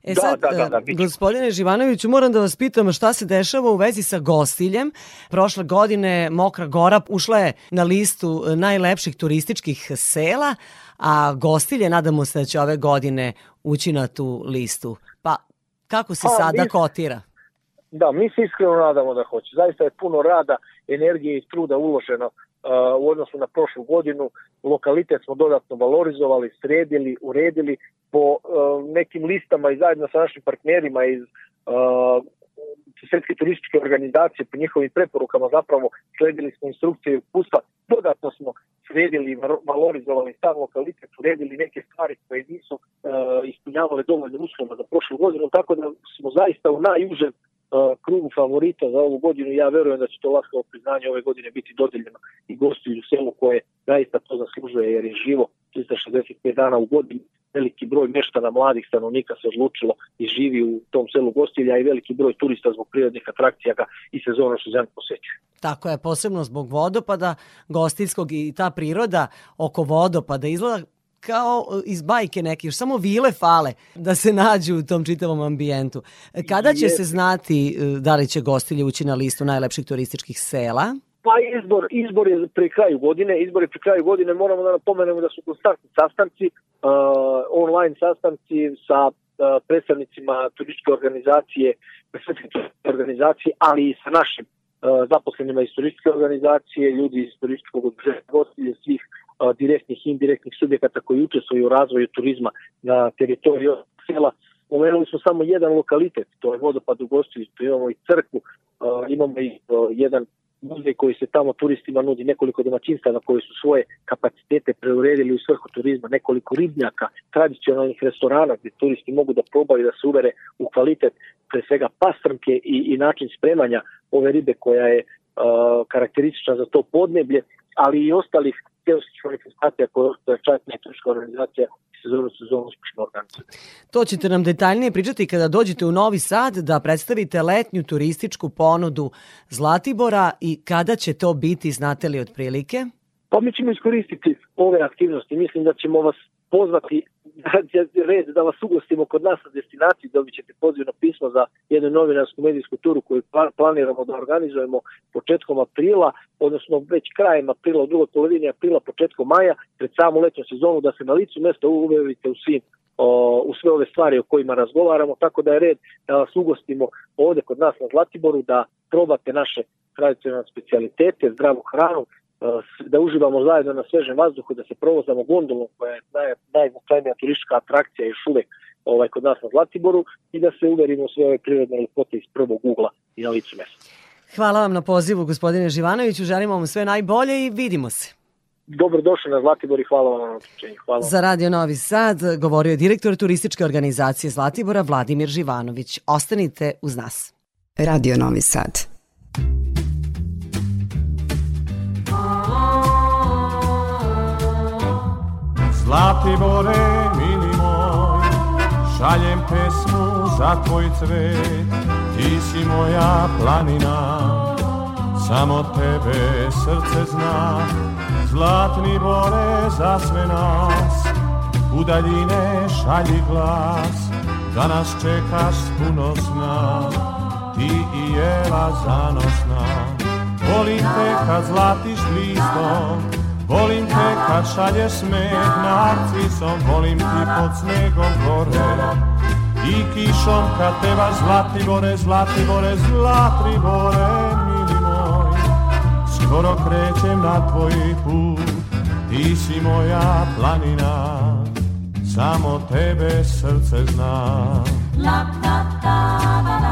E Da, sad, da, da, e, da, gospodine Živanoviću, moram da vas pitam šta se dešava u vezi sa gostiljem. Prošle godine Mokra Gora ušla je na listu e, najlepših turističkih sela, a gostilje nadamo se da će ove godine ući na tu listu. Pa kako se Pa, sada mi- kotira? Da, mi se iskreno nadamo da hoće. Zaista je puno rada, energije i truda uloženo u odnosu na prošlu godinu. Lokalitet smo dodatno valorizovali, sredili, uredili po uh, nekim listama i zajedno sa našim partnerima iz uh, Svetske turističke organizacije po njihovim preporukama zapravo sledili smo instrukcije i upustva. Dodatno smo sredili i valorizovali sam lokalitet, uredili neke stvari koje nisu uh, ispunjavale dovoljno uslova za prošlu godinu, tako da smo zaista u najužem krugu favorita za ovu godinu. Ja verujem da će to Laskovo priznanje ove godine biti dodeljeno i gostiju selu koje zaista to zaslužuje jer je živo 365 dana u godini. Veliki broj meštana mladih stanovnika se odlučilo i živi u tom selu Gostilja i veliki broj turista zbog prirodnih atrakcija ga i sezono Šuđan posećuju. Tako je, posebno zbog vodopada gostinskog i ta priroda oko vodopada izgleda kao e, iz bajke neke, još samo vile fale da se nađu u tom čitavom ambijentu. E, Kada će se znati e, da li će gostilje ući na listu najlepših turističkih sela? Pa izbor, izbor je pri kraju godine, izbor je pri kraju godine, moramo da napomenemo da su konstantni sastanci, uh, online sastanci sa uh, predstavnicima turističke organizacije, turističke organizacije, ali i sa našim uh, zaposlenima iz turističke organizacije, ljudi iz turističkog gostilje, svih direktnih i indirektnih subjekata koji učestvuju u razvoju turizma na teritoriju sela. Pomenuli smo samo jedan lokalitet, to je vodopad u Gostilju, tu imamo i crkvu, uh, imamo i jedan muzej koji se tamo turistima nudi, nekoliko domaćinstava koji su svoje kapacitete preuredili u svrhu turizma, nekoliko ribnjaka, tradicionalnih restorana gdje turisti mogu da probaju da se uvere u kvalitet pre svega pastrnke i, i način spremanja ove ribe koja je uh, karakteristična za to podneblje, ali i ostalih seoskih manifestacija koje ostaje i turistička organizacija sezonu sezonu uspešno organizuje. To ćete nam detaljnije pričati kada dođete u Novi Sad da predstavite letnju turističku ponudu Zlatibora i kada će to biti, znate li otprilike? Pa mi ćemo iskoristiti ove aktivnosti. Mislim da ćemo vas pozvati red da vas ugostimo kod nas na destinaciji, dobit ćete pozivno pismo za jednu novinarsku medijsku turu koju pla- planiramo da organizujemo početkom aprila, odnosno već krajem aprila, u drugoj polovini aprila, početkom maja, pred samu letnju sezonu, da se na licu mesta uverite u svim o, u sve ove stvari o kojima razgovaramo, tako da je red da vas ugostimo ovde kod nas na Zlatiboru, da probate naše tradicionalne specialitete, zdravu hranu, da uživamo zajedno na svežem vazduhu, da se provozamo gondolom koja je naj, najznačajnija turistička atrakcija još uvek ovaj, kod nas na Zlatiboru i da se uverimo u sve ove prirodne lepote iz prvog ugla i na licu mesta. Hvala vam na pozivu, gospodine Živanoviću. Želimo vam sve najbolje i vidimo se. Dobrodošli na Zlatibor i hvala vam na uključenju. Hvala. vam. Za Radio Novi Sad govorio je direktor turističke organizacije Zlatibora Vladimir Živanović. Ostanite uz nas. Radio Novi Sad. Zlatibore, mili moj, šaljem pesmu za tvoj cvet, ti si moja planina, samo tebe srce zna, zlatni bore za sve nas, u daljine šalji glas, da nas čekaš puno sna, ti i jela zanosna, volim te kad zlatiš listom, Volim te kad šalješ smeh narcisom, volim ti pod snegom gore i kišom kad pevaš Zlatibore, Zlatibore, Zlatibore, mili moj. Skoro krećem na tvoj put, ti si moja planina, samo tebe srce zna. Volim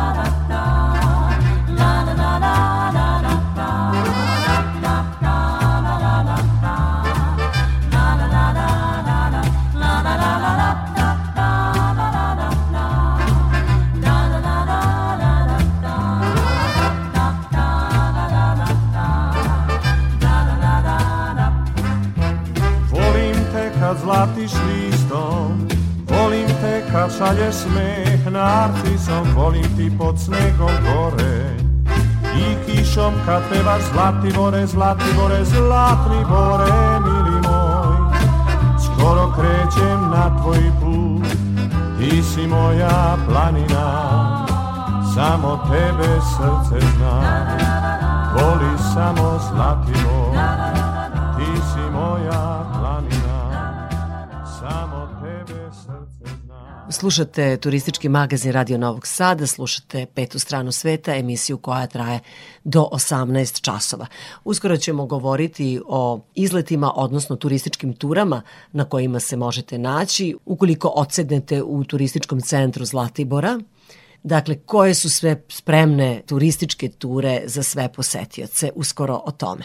kad šalješ smeh narcisom, volim ti pod snegom gore. I kišom kad pevaš Zlatibore, Zlatibore, Zlatibore, mili moj. Skoro krećem na tvoj put, ti si moja planina, samo tebe srce zna. Voli samo Zlatibor, Slušate turistički magazin Radio Novog Sada, slušate Petu stranu sveta, emisiju koja traje do 18 časova. Uskoro ćemo govoriti o izletima, odnosno turističkim turama na kojima se možete naći ukoliko odsednete u turističkom centru Zlatibora. Dakle, koje su sve spremne turističke ture za sve posetioce? Uskoro o tome.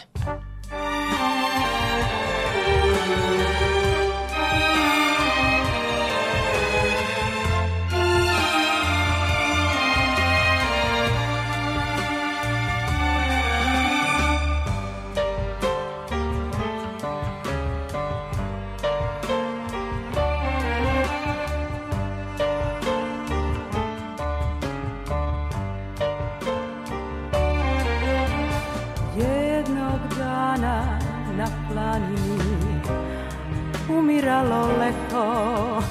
Leto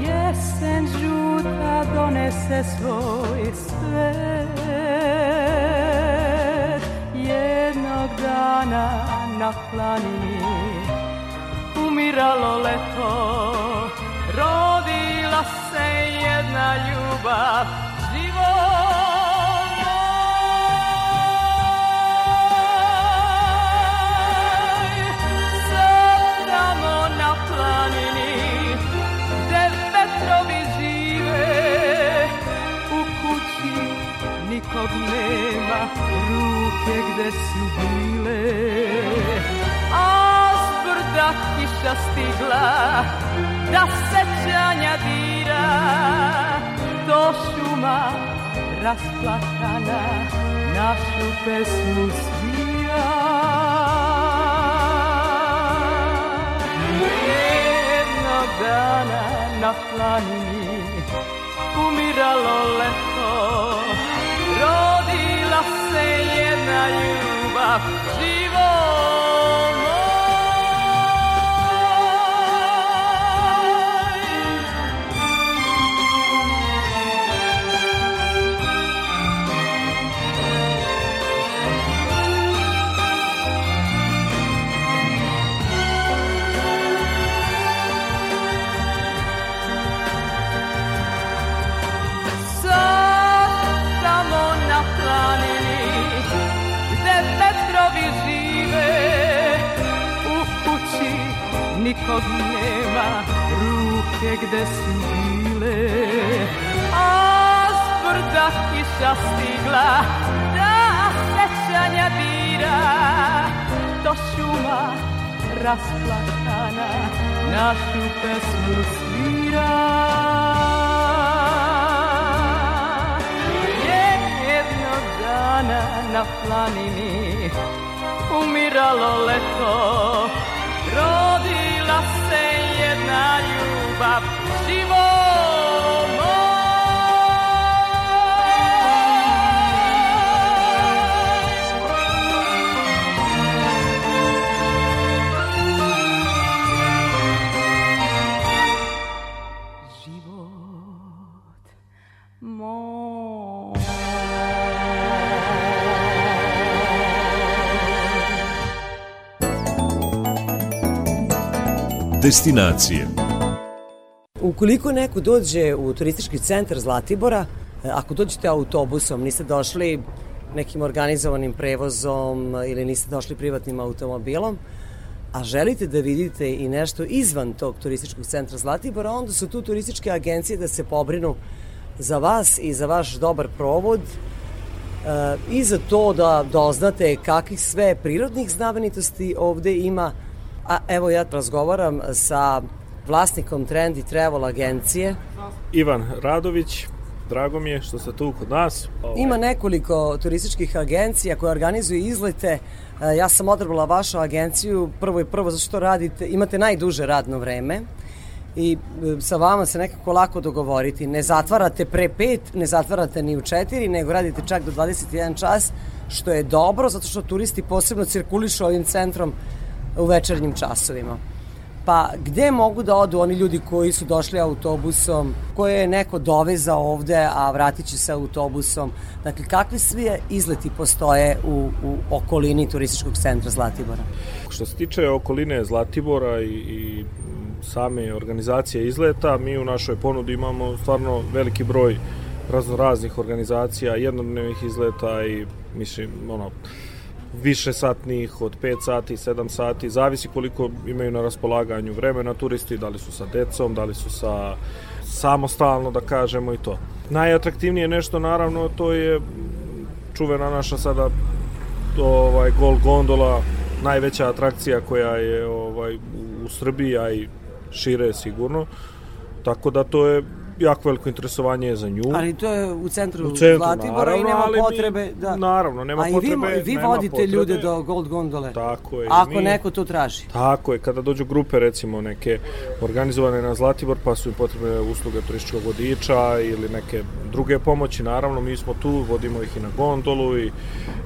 Jesen žuta donese svoj svet. Jednog dana na planini umiralo leto Rodila se jedna ljubav nikog nema ruke gde su bile. A s brda kiša stigla da sećanja dira do šuma rasplakana našu pesmu svira. Jednog dana na planini umiralo leto rodila se jedna ljubav živo nikog nema ruke gde su bile. A s brda kiša stigla da sećanja dira do šuma rasplakana našu pesmu svira. Jednog dana na planini umiralo leto jedna ljubav živo Destinacije. Ukoliko neko dođe u turistički centar Zlatibora, e, ako dođete autobusom, niste došli nekim organizovanim prevozom ili niste došli privatnim automobilom, a želite da vidite i nešto izvan tog turističkog centra Zlatibora, onda su tu turističke agencije da se pobrinu za vas i za vaš dobar provod e, i za to da doznate kakvih sve prirodnih znamenitosti ovde ima. A evo ja razgovaram sa vlasnikom Trendy Travel agencije. Ivan Radović, drago mi je što ste tu kod nas. Ovaj, Ima nekoliko turističkih agencija koje organizuju izlete. E, Ja sam odabrala vašu agenciju prvo i prvo zato što radite, imate najduže radno vreme i e, sa vama se nekako lako dogovoriti. Ne zatvarate pre pet, ne zatvarate ni u četiri, nego radite čak do 21 čas, što je dobro zato što turisti posebno cirkulišu ovim centrom u večernjim časovima. Pa gde mogu da odu oni ljudi koji su došli autobusom, koje je neko dovezao ovde, a vratit će se autobusom? Dakle, kakvi svi izleti postoje u, u okolini turističkog centra Zlatibora? Što se tiče okoline Zlatibora i, i same organizacije izleta, mi u našoj ponudi imamo stvarno veliki broj raznoraznih organizacija, jednodnevnih izleta i mislim, ono, više satnih, od 5 sati, 7 sati, zavisi koliko imaju na raspolaganju vremena turisti, da li su sa decom, da li su sa samostalno, da kažemo i to. Najatraktivnije nešto, naravno, to je čuvena naša sada ovaj gol gondola, najveća atrakcija koja je ovaj u, Srbiji, a i šire sigurno. Tako da to je jako veliko interesovanje za nju. Ali to je u centru, U centru, Zlatibora i naravno, nema ali mi- potrebe da... naravno, nema A i vi, potrebe, vi nema vodite potrebe. ljude do Gold Gondole. Tako je. i Ako mi- neko to traži. Tako je, kada dođu grupe recimo neke organizovane na Zlatibor pa su im potrebne usluge turističkog vodiča ili neke druge pomoći, naravno mi smo tu, vodimo ih i na gondolu i,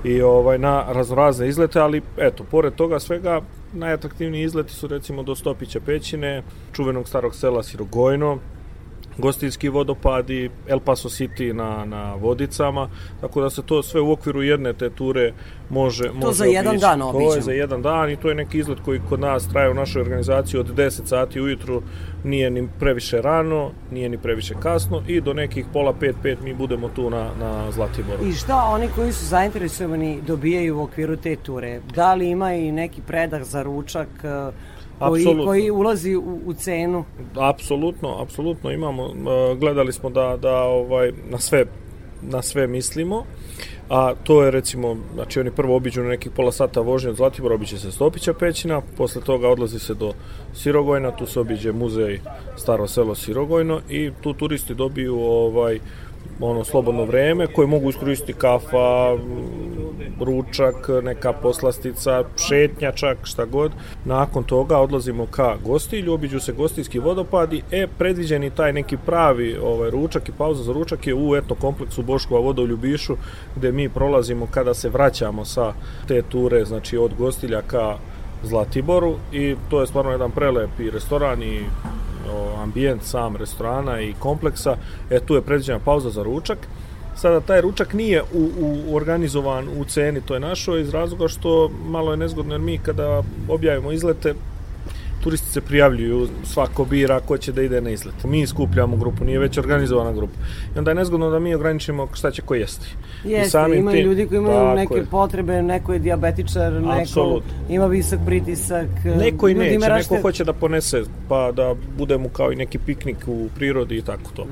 i ovaj, na raznorazne izlete, ali eto, pored toga svega najatraktivniji izleti su recimo do Stopića pećine, čuvenog starog sela Sirogojno, gostinski vodopadi, El Paso City na, na Vodicama, tako da se to sve u okviru jedne te ture može, može za jedan obići. dan To je obiđemo. za jedan dan i to je neki izlet koji kod nas traje u našoj organizaciji od 10 sati ujutru, nije ni previše rano, nije ni previše kasno i do nekih pola pet, pet mi budemo tu na, na Zlatiboru. I šta oni koji su zainteresovani dobijaju u okviru te ture? Da li ima i neki predah za ručak koji, Apsolutno. koji ulazi u, u cenu? Apsolutno, apsolutno imamo. e, Gledali smo da, da ovaj, na sve na sve mislimo. A to je recimo, znači oni prvo obiđu na nekih pola sata vožnje od Zlatibora, obiće se Stopića pećina, posle toga odlazi se do Sirogojna, tu se obiđe muzej Staro selo Sirogojno i tu turisti dobiju ovaj ono slobodno vreme koje mogu iskoristiti kafa, ručak, neka poslastica, šetnja čak, šta god. Nakon toga odlazimo ka gostilju, obiđu se gostinski vodopadi, e, predviđeni taj neki pravi ovaj, ručak i pauza za ručak je u etno kompleksu Boškova voda u Ljubišu, gde mi prolazimo kada se vraćamo sa te ture, znači od gostilja ka Zlatiboru i to je stvarno jedan prelepi restoran i o, ambijent sam restorana i kompleksa. E, tu je predviđena pauza za ručak. Sada taj ručak nije u, u, organizovan u ceni, to je našo iz razloga što malo je nezgodno jer mi kada objavimo izlete turisti se prijavljuju, svako bira ko će da ide na izlet. Mi skupljamo grupu, nije već organizovana grupa. I onda je nezgodno da mi ograničimo šta će ko jesti. I Jeste, samim ima i tim- ljudi koji imaju Tako neke je. potrebe, neko je diabetičar, neko ima visok pritisak. Neko i neće, ima neko hoće da ponese, pa da bude mu kao i neki piknik u prirodi i tako to.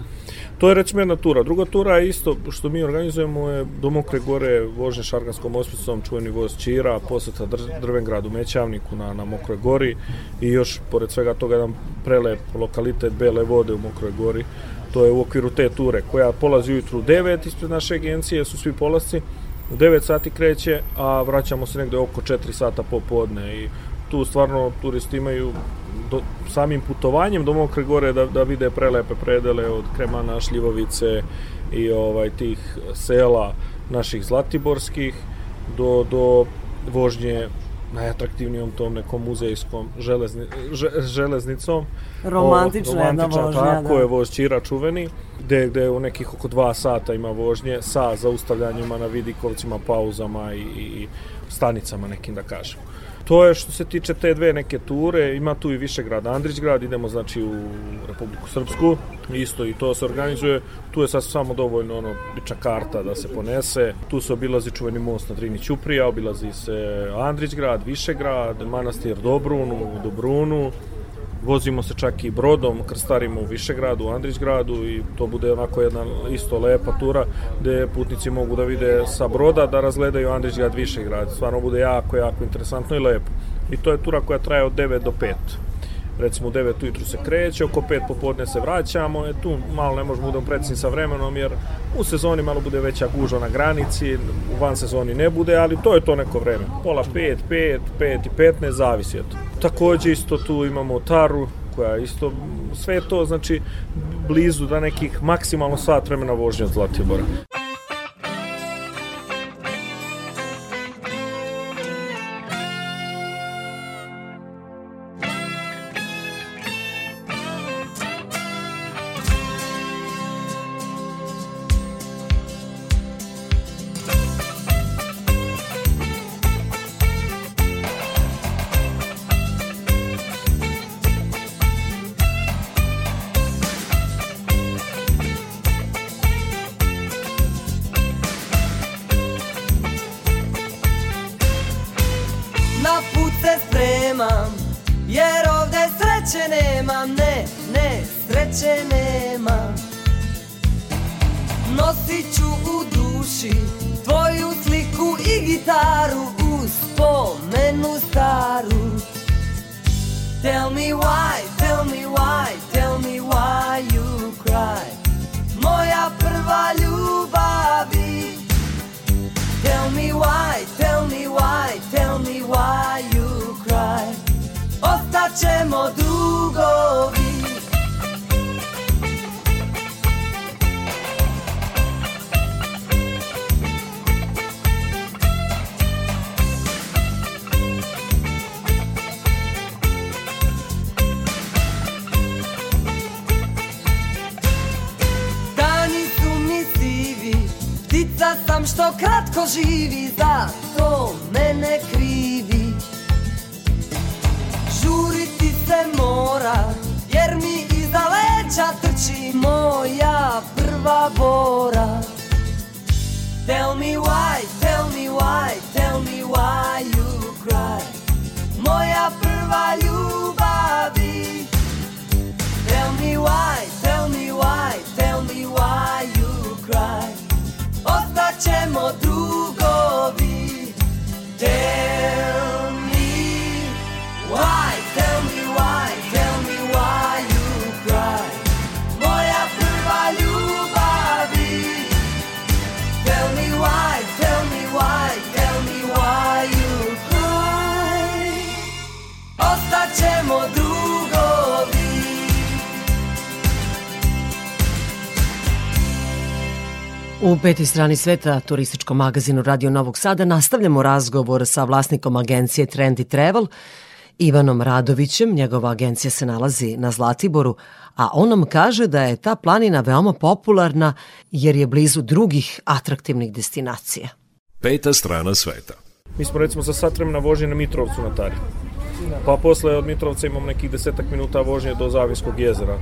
To je recimo jedna tura. Druga tura je isto što mi organizujemo je do Mokre gore vožnje Šarganskom ospicom, čuveni voz Čira, poseta Dr Drvengradu Mećavniku na, na Mokroj gori i još pored svega toga jedan prelep lokalitet Bele vode u Mokroj gori. To je u okviru te ture koja polazi ujutru u 9 ispred naše agencije, su svi polasci. U 9 sati kreće, a vraćamo se negde oko 4 sata popodne i tu stvarno turisti imaju do, samim putovanjem do Mokre gore da, da vide prelepe predele od Kremana, Šljivovice i ovaj tih sela naših zlatiborskih do, do vožnje najatraktivnijom tom nekom muzejskom železni, že, železnicom. Romantična O, jedna romantična, vožnja, Tako da. je, voz Čira čuveni, gde, gde u nekih oko dva sata ima vožnje sa zaustavljanjima na vidikovcima, pauzama i, i stanicama nekim da kažemo. To je što se tiče te dve neke ture, ima tu i Višegrad, Andrićgrad, idemo znači u Republiku Srpsku, isto i to se organizuje, tu je sad samo dovoljno ono, lična karta da se ponese, tu se obilazi čuveni most na Drini Ćuprija, obilazi se Andrićgrad, Višegrad, manastir Dobrun u Dobrunu, vozimo se čak i brodom, krstarimo u Višegradu, u Andrićgradu i to bude onako jedna isto lepa tura gde putnici mogu da vide sa broda da razgledaju Andrićgrad, Višegrad. Stvarno bude jako, jako interesantno i lepo. I to je tura koja traje od 9 do 5 recimo u 9 ujutru se kreće, oko 5 popodne se vraćamo, e, tu malo ne možemo da budemo precizni sa vremenom, jer u sezoni malo bude veća gužva na granici, u van sezoni ne bude, ali to je to neko vreme. Pola 5, 5, 5 i 15, zavisi eto. Takođe isto tu imamo Taru, koja je isto, sve je to znači blizu da nekih maksimalno sat vremena vožnje od Zlatibora. Peti strani sveta, turističkom magazinu Radio Novog Sada, nastavljamo razgovor sa vlasnikom agencije Trendy Travel, Ivanom Radovićem. Njegova agencija se nalazi na Zlatiboru, a on nam kaže da je ta planina veoma popularna jer je blizu drugih atraktivnih destinacija. Peta strana sveta. Mi smo recimo za sat vremena vožnje na Mitrovcu na Tari. Pa posle od Mitrovca imamo nekih desetak minuta vožnje do Zavinskog jezera.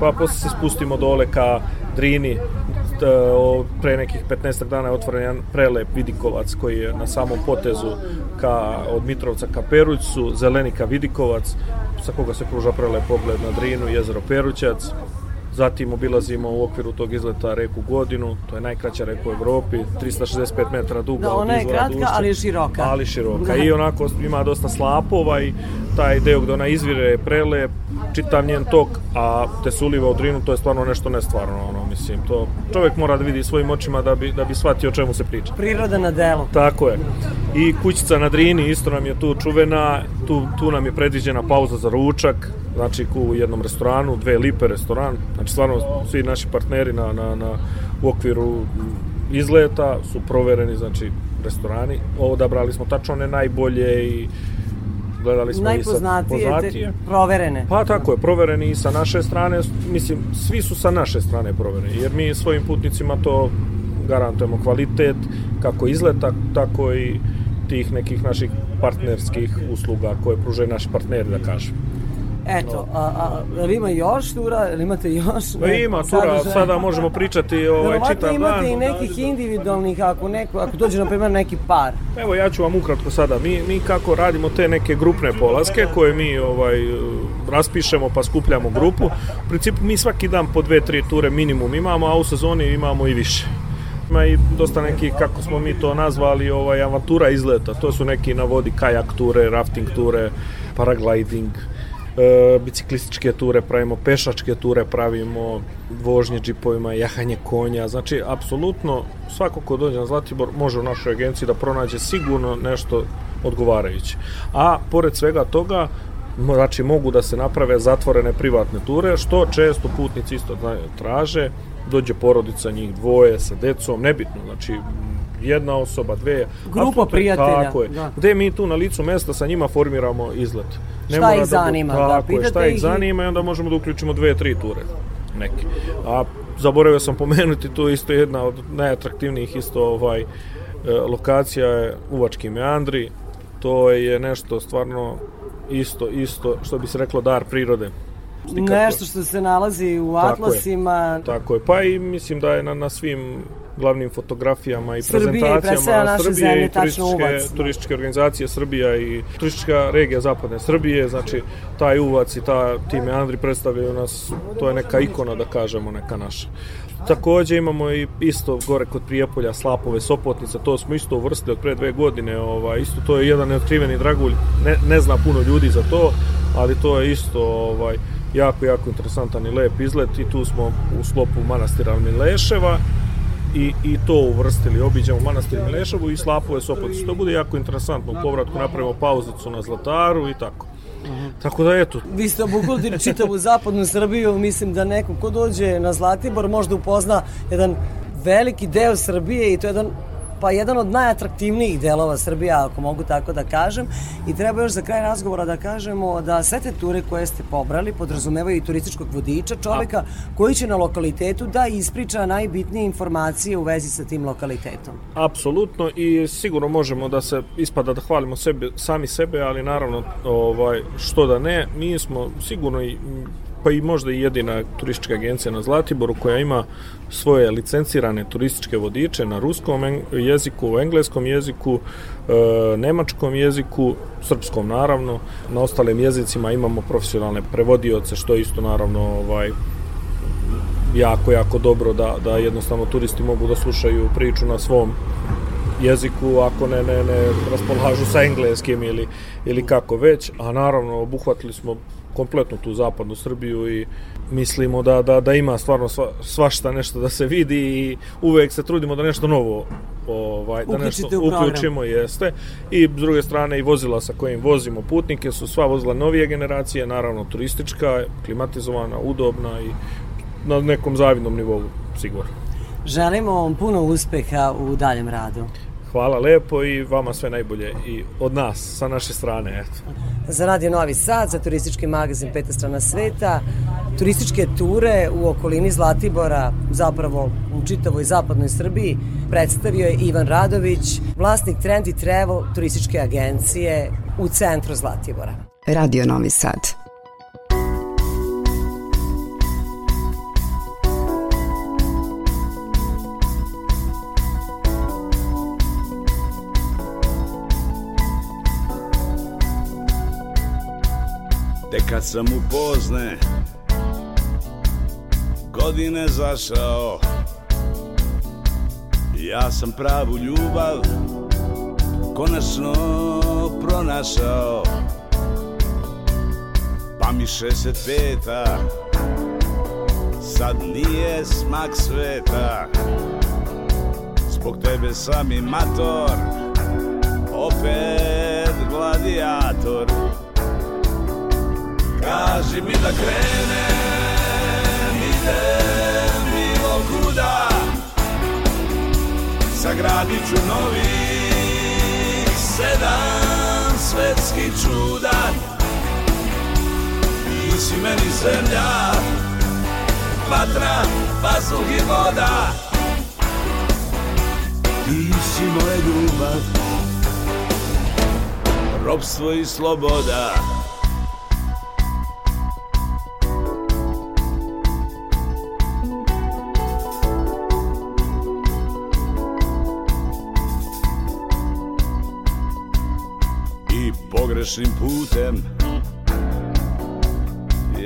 Pa posle se spustimo dole ka Drini. Pre nekih 15 dana je otvoren jedan prelep Vidikovac koji je na samom potezu ka, od Mitrovca ka Perućcu, zeleni ka Vidikovac, sa koga se pruža prelep pogled na Drinu, jezero Perućac. Zatim obilazimo u okviru tog izleta reku Godinu, to je najkraća reka u Evropi, 365 metara duga Da, ona je kratka, do ušća. ali je široka. Ali široka. Da. I onako ima dosta slapova i taj deo gde ona izvire je prelep, čitav njen tok, a te se uliva u drinu, to je stvarno nešto nestvarno, ono, mislim, to čovjek mora da vidi svojim očima da bi, da bi shvatio o čemu se priča. Priroda na delu. Tako je. I kućica na Drini isto nam je tu čuvena, tu, tu nam je predviđena pauza za ručak, znači u jednom restoranu, dve lipe restoran, znači stvarno svi naši partneri na, na, na, u okviru izleta su provereni, znači restorani. Odabrali smo tačno one najbolje i gledali smo i sa te, proverene. Pa tako je, provereni i sa naše strane, mislim, svi su sa naše strane provereni, jer mi svojim putnicima to garantujemo kvalitet, kako izleta, tako i tih nekih naših partnerskih usluga koje pružaju naši partneri, da kažem. Eto, a, a, jel ima još tura, jel imate još? Pa ima tura, sadržaja? sada možemo pričati ovaj, čitav imate dan. i nekih individualnih, ako, neko, ako dođe, na primjer, neki par. Evo ja ću vam ukratko sada. Mi, mi kako radimo te neke grupne polaske koje mi ovaj raspišemo pa skupljamo grupu. U principu mi svaki dan po dve, tri ture minimum imamo, a u sezoni imamo i više. Ima i dosta nekih, kako smo mi to nazvali, ovaj, avantura izleta. To su neki na vodi kajak ture, rafting ture, paragliding, e, biciklističke ture pravimo, pešačke ture pravimo, vožnje džipovima, jahanje konja. Znači, apsolutno svako ko dođe na Zlatibor može u našoj agenciji da pronađe sigurno nešto odgovarajuće. A pored svega toga, znači mogu da se naprave zatvorene privatne ture, što često putnici isto traže, dođe porodica njih dvoje sa decom, nebitno, znači jedna osoba, dve. Grupa prijatelja, Tako je. da. Gde mi tu na licu mesta sa njima formiramo izlet. Šta mora ih da zanima, da, Tako je, pitate šta ih i- zanima i onda možemo da uključimo dve, tri ture neke. A zaboravio sam pomenuti tu isto jedna od najatraktivnijih isto ovaj e, lokacija je Uvački meandri. To je nešto stvarno isto, isto, što bi se reklo dar prirode. Slikako. Nešto što se nalazi u Tako je. atlasima. Tako je, pa i mislim da je na, na svim glavnim fotografijama i Srbije i prezentacijama naše zemlje, i turističke, uvac, da. turističke organizacije Srbija i turistička regija zapadne Srbije, znači taj uvac i ta, ti meandri predstavljaju nas, to je neka ikona da kažemo, neka naša. Takođe imamo i isto gore kod Prijepolja, Slapove, Sopotnica, to smo isto uvrstili od pre dve godine, ovaj, isto to je jedan neotkriveni dragulj, ne, ne zna puno ljudi za to, ali to je isto ovaj, jako, jako interesantan i lep izlet i tu smo u sklopu manastira Mileševa i, i to uvrstili. Obiđamo manastir Mileševu i Slapove Sopotnice. To bude jako interesantno. U povratku napravimo pauzicu na Zlataru i tako. Tako da eto, Vi ste obuhvatili čitavu zapadnu Srbiju, mislim da neko ko dođe na Zlatibor možda upozna jedan veliki deo Srbije i to je jedan pa jedan od najatraktivnijih delova Srbije, ako mogu tako da kažem. I treba još za kraj razgovora da kažemo da sve te ture koje ste pobrali podrazumevaju i turističkog vodiča, čoveka koji će na lokalitetu da ispriča najbitnije informacije u vezi sa tim lokalitetom. apsolutno i sigurno možemo da se ispada da hvalimo sebe, sami sebe, ali naravno ovaj, što da ne, mi smo sigurno i pa i možda i jedina turistička agencija na Zlatiboru koja ima svoje licencirane turističke vodiče na ruskom jeziku, engleskom jeziku, e, nemačkom jeziku, srpskom naravno, na ostalim jezicima imamo profesionalne prevodioce što isto naravno ovaj jako, jako dobro da, da jednostavno turisti mogu da slušaju priču na svom jeziku ako ne, ne, ne raspolažu sa engleskim ili, ili kako već, a naravno obuhvatili smo kompletno tu zapadnu Srbiju i mislimo da, da, da ima stvarno sva, svašta nešto da se vidi i uvek se trudimo da nešto novo ovaj, da nešto Uključite program. uključimo jeste i s druge strane i vozila sa kojim vozimo putnike su sva vozila novije generacije naravno turistička, klimatizovana, udobna i na nekom zavidnom nivou sigurno. Želimo vam puno uspeha u daljem radu. Hvala lepo i vama sve najbolje i od nas, sa naše strane, eto. Za Radio Novi Sad, za turistički magazin Peta strana sveta, turističke ture u okolini Zlatibora, zapravo u čitavoj zapadnoj Srbiji, predstavio je Ivan Radović, vlasnik Trendy Travel turističke agencije u centru Zlatibora. Radio Novi Sad. Kad sam upozne Godine zašao. Ja sam pravu ljubav Konačno pronašao. Pa mi 65-a Sad nije smak sveta. Zbog tebe sam i mator Opet gladijator Kaži mi da krenem, idem bilo kuda. Sagradit ću novi sedam svetski čuda. Ti si meni zemlja, vatra, vazduh i voda. Ti si moja ljubav, robstvo i sloboda pogrešnim putem.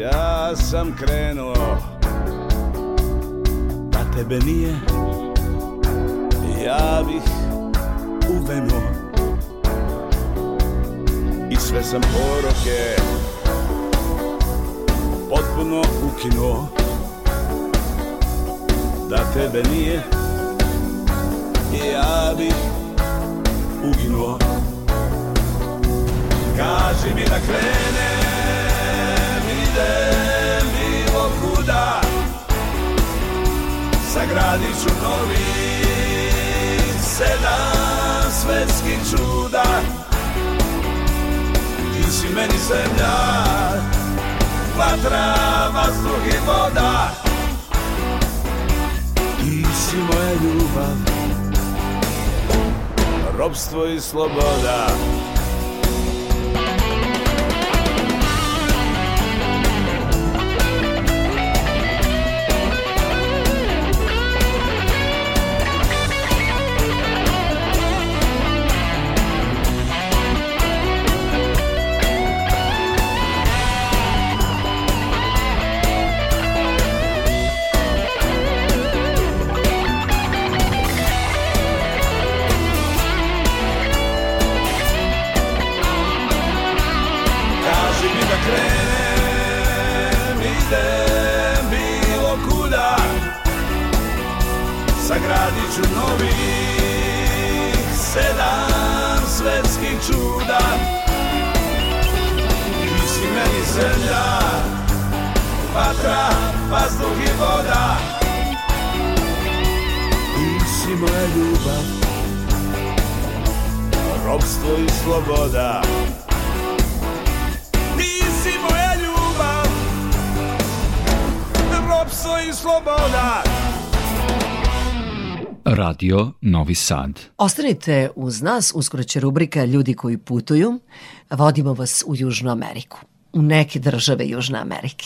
Ja sam krenuo da tebe nije. Ja bih uvenuo i sve sam poroke potpuno ukinuo. Da tebe nije ja bih Kaži mi da krenem, idem bilo kuda. Sagradit ću novi sedam svetskih čuda. Ti si meni zemlja, vatra, vazduh i voda. Ti si moja ljubav, robstvo i sloboda Radio Novi Sad. Ostanite uz nas, uskoro će rubrika Ljudi koji putuju. Vodimo vas u Južnu Ameriku, u neke države Južne Amerike.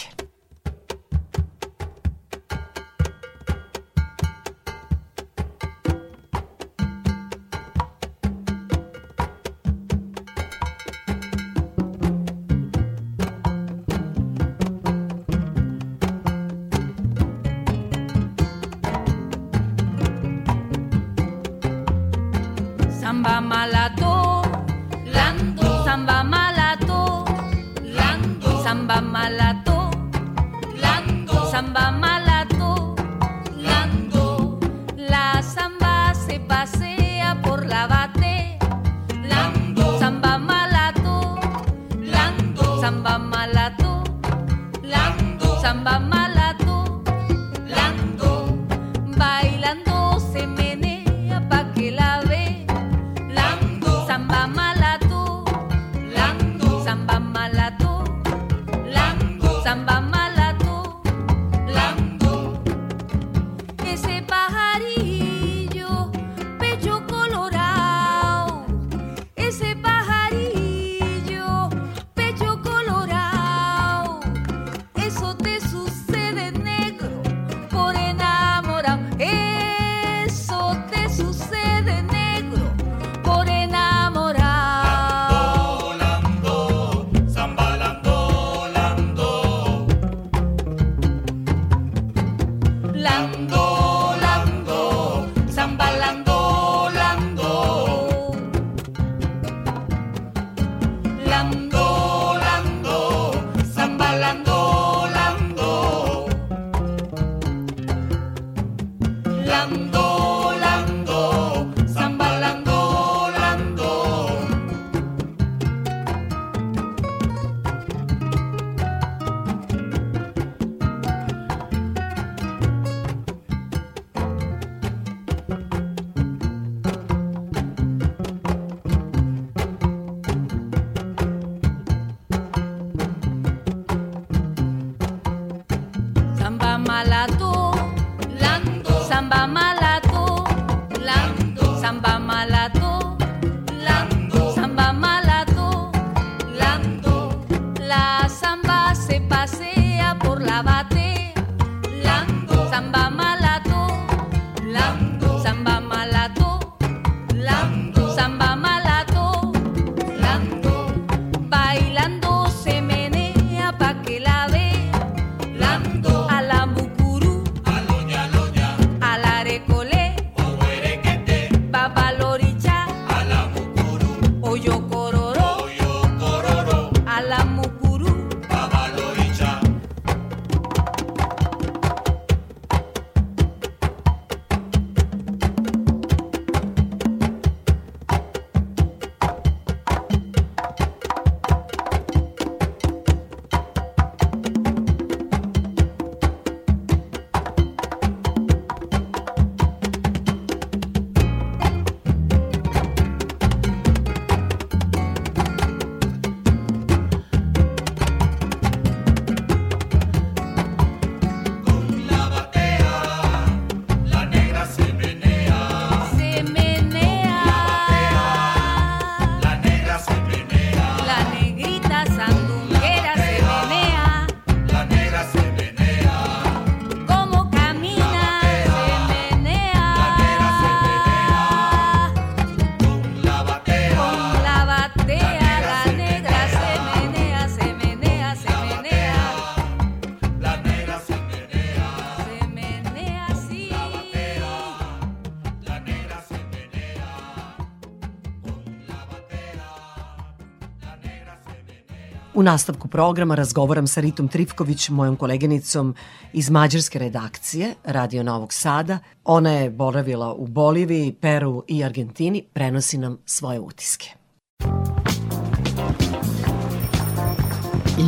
Nastavku programa razgovaram sa Ritom Trifković, mojom koleginicom iz mađarske redakcije Radio Novog Sada. Ona je boravila u Boliviji, Peru i Argentini, prenosi nam svoje utiske.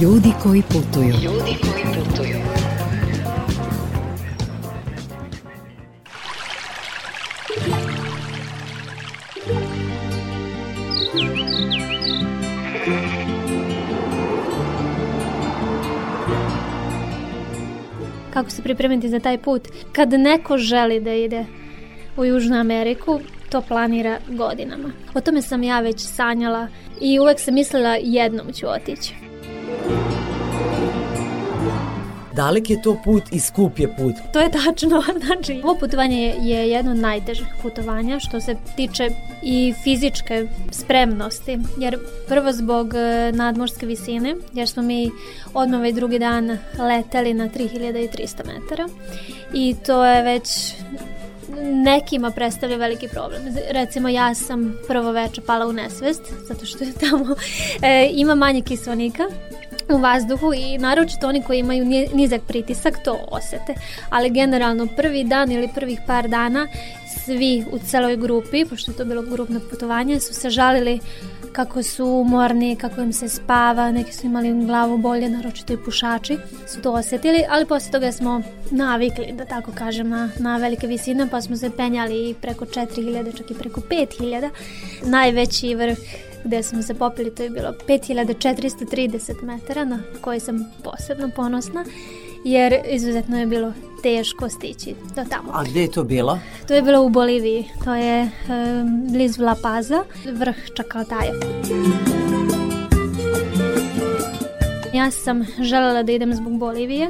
Ljudi koji putuju. Ljudi koji putuju. Kako se pripremiti za taj put. Kad neko želi da ide u Južnu Ameriku, to planira godinama. O tome sam ja već sanjala i uvek sam mislila jednom ću otići. Dalek je to put i skup je put. To je tačno, znači ovo putovanje je- je jedno od najtežih putovanja što se tiče i fizičke spremnosti, jer prvo zbog e, nadmorske visine, jer smo mi odmah već drugi dan leteli na 3300 metara i to je već nekima predstavlja veliki problem. Recimo ja sam prvo veče pala u nesvest, zato što je tamo e, ima manje kiselnika u vazduhu i naročito oni koji imaju ni- nizak pritisak to osete. Ali generalno prvi dan ili prvih par dana svi u celoj grupi, pošto je to bilo grupno putovanje, su se žalili kako su umorni, kako im se spava, neki su imali glavu bolje, naročito i pušači su to osjetili, ali posle toga smo navikli, da tako kažem, na, na velike visine, pa smo se penjali i preko 4000, čak i preko 5000. Najveći vrh gde smo se popili, to je bilo 5430 metara, na koji sam posebno ponosna, jer izuzetno je bilo teško stići do tamo. A gde je to bilo? To je bilo u Boliviji, to je um, blizu La Paza, vrh Čakaltaja. Ja sam želela da idem zbog Bolivije,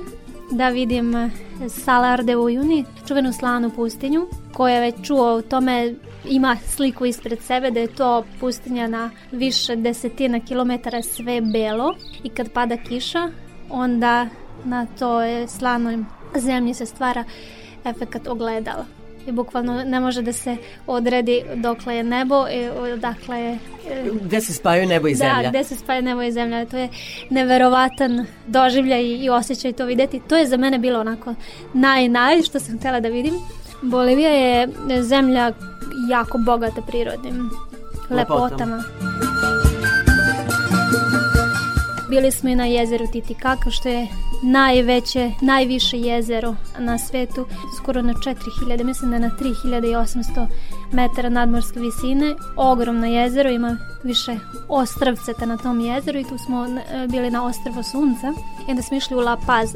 da vidim eh, Salar de Uyuni, čuvenu slanu pustinju, koja je već čuo o tome, ima sliku ispred sebe da je to pustinja na više desetina kilometara sve belo i kad pada kiša, onda na toj slanoj zemlji se stvara efekat ogledala. I bukvalno ne može da se odredi dokle je nebo i odakle je... e, Gde se spajaju nebo i zemlja? Da, gde se spaja nebo i zemlja. To je neverovatan doživljaj i, i osjećaj to videti. To je za mene bilo onako naj, naj što sam htjela da vidim. Bolivija je zemlja jako bogata prirodnim Lepotama. lepotama. Bili smo i na jezeru Titicaca, što je najveće, najviše jezero na svetu, skoro na 4000, mislim da na 3800 metara nadmorske visine. Ogromno jezero, ima više ostravceta na tom jezeru i tu smo e, bili na ostrvo Sunca i onda smo išli u La Paz.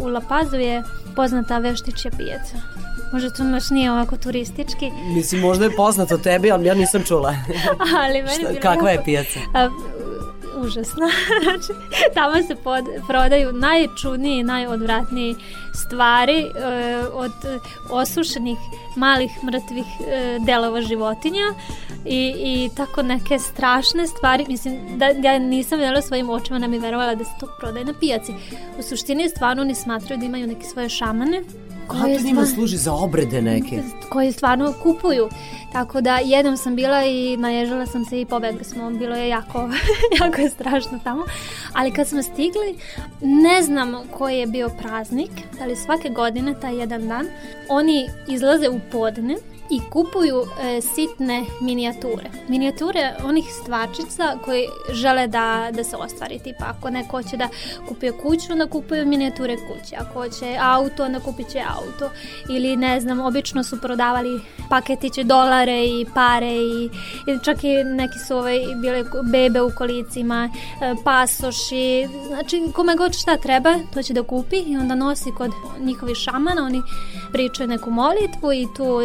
U La Pazu je poznata veštičja pijaca. Možda to baš nije ovako turistički, Mislim, možda je poznato tebi, ali ja nisam čula. ali meni Šta- kakva je pijaca? A, užasna. znači, tamo se pod, prodaju najčudnije najodvratnije stvari e, od osušenih malih mrtvih e, delova životinja i, i tako neke strašne stvari. Mislim, da ja nisam vidjela svojim očima, ne mi verovala da se to prodaje na pijaci. U suštini stvarno oni smatraju da imaju neke svoje šamane Kako to njima služi za obrede neke? koji stvarno kupuju. Tako da jednom sam bila i naježila sam se i pobegli smo. Bilo je jako, jako je strašno tamo. Ali kad smo stigli, ne znam koji je bio praznik, ali svake godine, taj jedan dan, oni izlaze u podne i kupuju e, sitne minijature. Minijature onih stvarčica koji žele da, da se ostvari. Tipa ako neko hoće da kupuje kuću, onda kupuje minijature kuće. Ako hoće auto, onda kupit će auto. Ili ne znam, obično su prodavali paketiće dolare i pare i, i čak i neki su ovaj, bile bebe u kolicima, e, pasoši. Znači, kome god šta treba, to će da kupi i onda nosi kod njihovih šamana. Oni pričaju neku molitvu i tu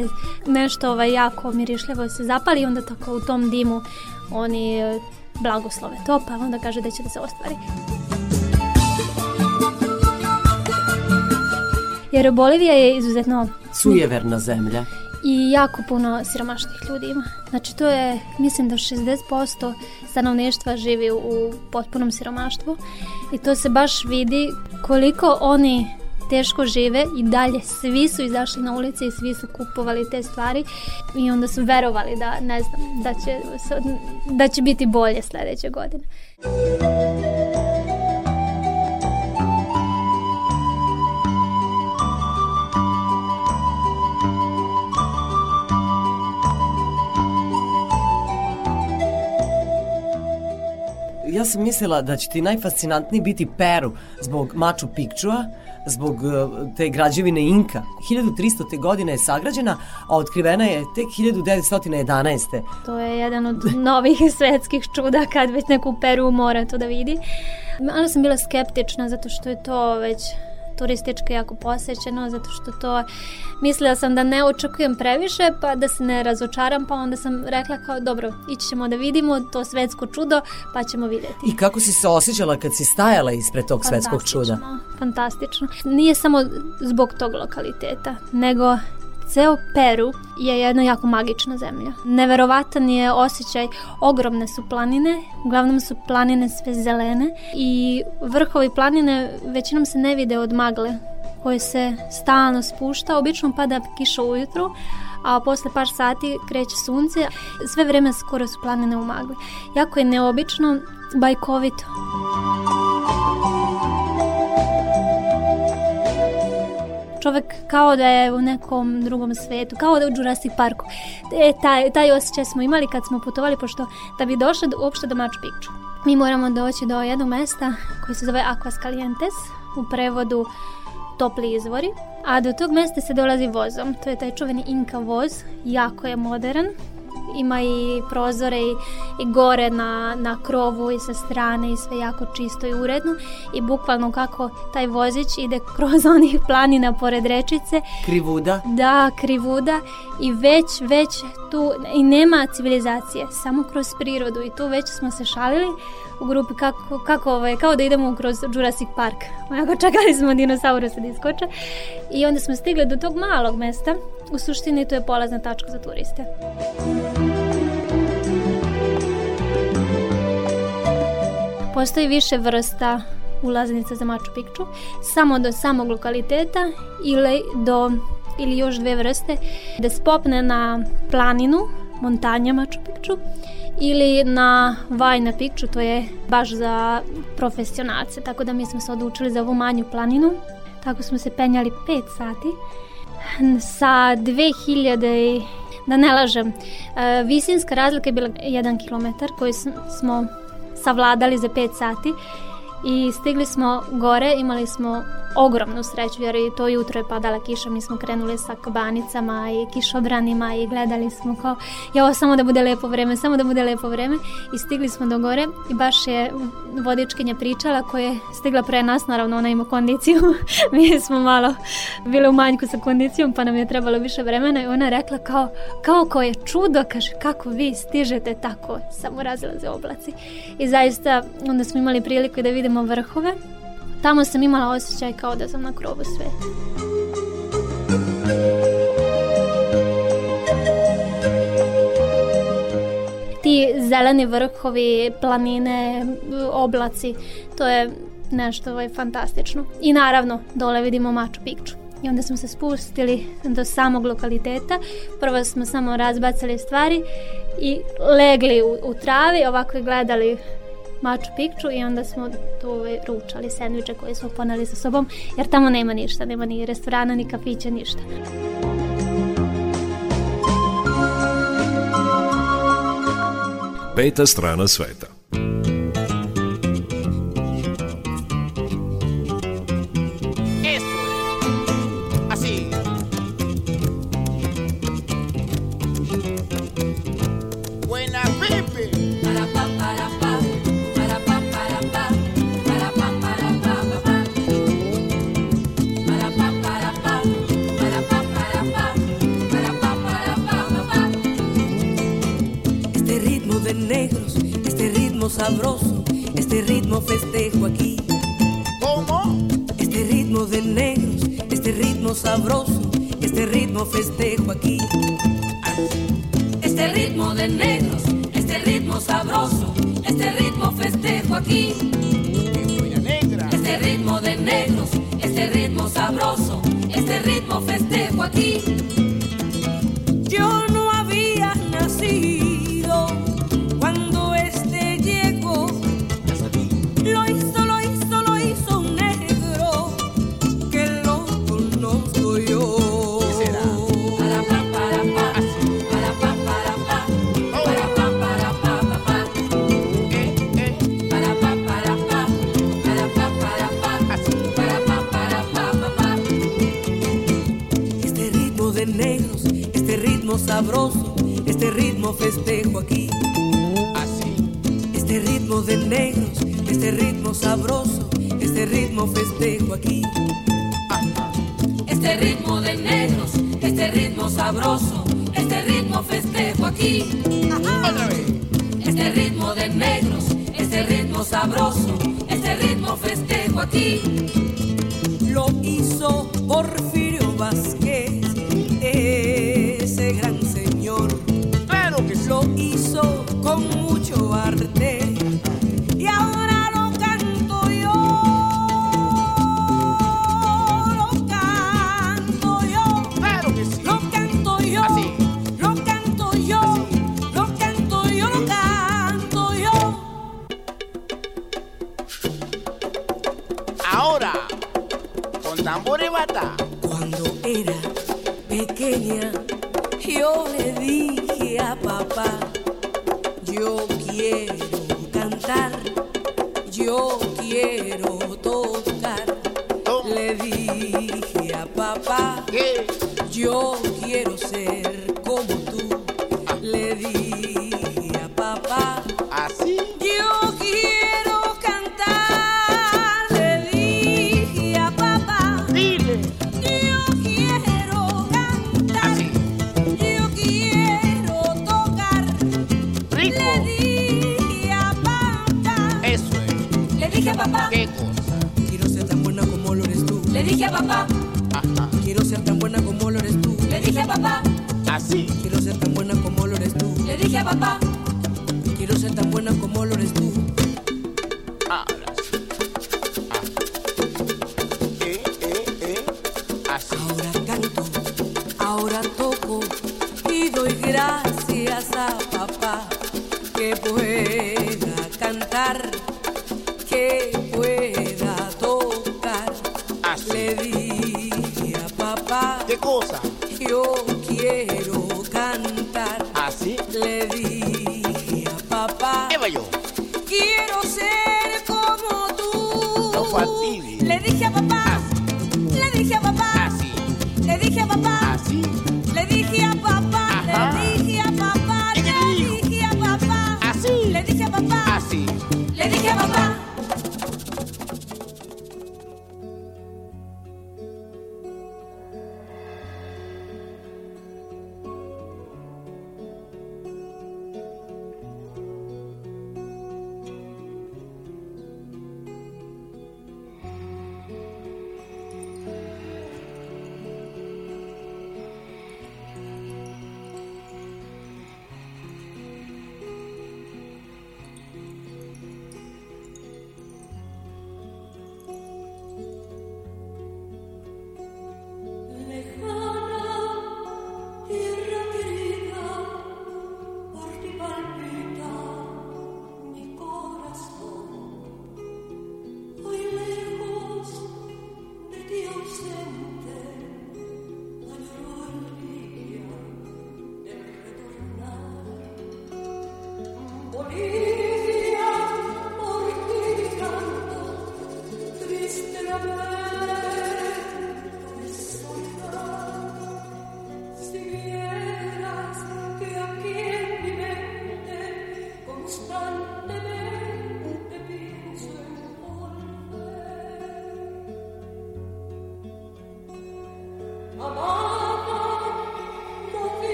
zapale nešto ovaj, jako mirišljivo se zapali i onda tako u tom dimu oni e, blagoslove to, pa onda kaže da će da se ostvari. Jer Bolivija je izuzetno Sujeverna zemlja. i jako puno siromašnih ljudi ima. Znači to je, mislim da 60% stanovništva živi u potpunom siromaštvu i to se baš vidi koliko oni teško žive i dalje svi su izašli na ulice i svi su kupovali te stvari i onda su verovali da ne znam da će, da će biti bolje sledeće godine. Ja sam mislila da će ti najfascinantniji biti Peru zbog Machu Picchua, zbog uh, te građevine Inka. 1300. godine je sagrađena, a otkrivena je tek 1911. To je jedan od novih svetskih čuda kad već neku Peru mora to da vidi. Ali sam bila skeptična zato što je to već turistički jako posećeno, zato što to mislila sam da ne očekujem previše, pa da se ne razočaram, pa onda sam rekla kao dobro, ići ćemo da vidimo to svetsko čudo, pa ćemo vidjeti. I kako si se osjećala kad si stajala ispred tog svetskog čuda? Fantastično. Nije samo zbog tog lokaliteta, nego Ceo Peru je jedna jako magična zemlja. Neverovatan je osjećaj, ogromne su planine, uglavnom su planine sve zelene i vrhovi planine većinom se ne vide od magle koje se stalno spušta, obično pada kiša ujutru, a posle par sati kreće sunce, sve vreme skoro su planine u magli. Jako je neobično, bajkovito. Čovek kao da je u nekom drugom svetu, kao da je u Jurassic Parku. E, taj, taj osjećaj smo imali kad smo putovali, pošto da bi došli do, uopšte do Machu Picchu. Mi moramo doći do jednog mesta koje se zove Aquas Calientes, u prevodu topli izvori, a do tog mesta se dolazi vozom. To je taj čuveni Inka voz, jako je modern, ima i prozore i, i gore na, na krovu i sa strane i sve jako čisto i uredno i bukvalno kako taj vozić ide kroz onih planina pored rečice. Krivuda. Da, krivuda i već, već tu i nema civilizacije, samo kroz prirodu i tu već smo se šalili u grupi kako, kako ovaj, kao da idemo kroz Jurassic Park. Onako čekali smo dinosaurusa da iskoče i onda smo stigli do tog malog mesta. U suštini to je polazna tačka za turiste. Postoji više vrsta ulaznica za Machu Picchu, samo do samog lokaliteta ili do ili još dve vrste, da se popne na planinu, montanja Machu Picchu, ili na Vajna Picchu, to je baš za profesionalce, tako da mi smo se odlučili za ovu manju planinu, tako smo se penjali 5 sati, sa 2000 i da ne lažem, e, visinska razlika je bila 1 km koji smo savladali za 5 sati i stigli smo gore, imali smo ogromnu sreću jer i to jutro je padala kiša, mi smo krenuli sa kabanicama i kišobranima i gledali smo kao ja ovo samo da bude lepo vreme, samo da bude lepo vreme. I stigli smo do gore i baš je vodičkinja pričala koja je stigla pre nas, naravno ona ima kondiciju, mi smo malo bile u manjku sa kondicijom pa nam je trebalo više vremena i ona je rekla kao, kao je čudo, kaže kako vi stižete tako, samo razilaze oblaci. I zaista onda smo imali priliku da vidimo vrhove Tamo sam imala osjećaj kao da sam na krovu sveta. Ti zeleni vrhovi, planine, oblaci, to je nešto ovaj, fantastično. I naravno, dole vidimo Machu Picchu. I onda smo se spustili do samog lokaliteta. Prvo smo samo razbacali stvari i legli u, u travi, ovako gledali Machu Picchu i onda smo tu ovaj, ručali sendviče koje smo poneli sa sobom, jer tamo nema ništa, nema ni restorana, ni kafića, ništa. Peta strana sveta. sabroso este ritmo festejo aquí. Este ritmo de negros, este ritmo sabroso, este ritmo festejo aquí. Este ritmo de negros, este ritmo sabroso, este ritmo festejo aquí. sabroso, este ritmo festejo aquí. Así. Este ritmo de negros, este ritmo sabroso, este ritmo festejo aquí. Este ritmo de negros, este ritmo sabroso, este ritmo festejo aquí. Este ritmo de negros, este ritmo sabroso, este ritmo festejo aquí.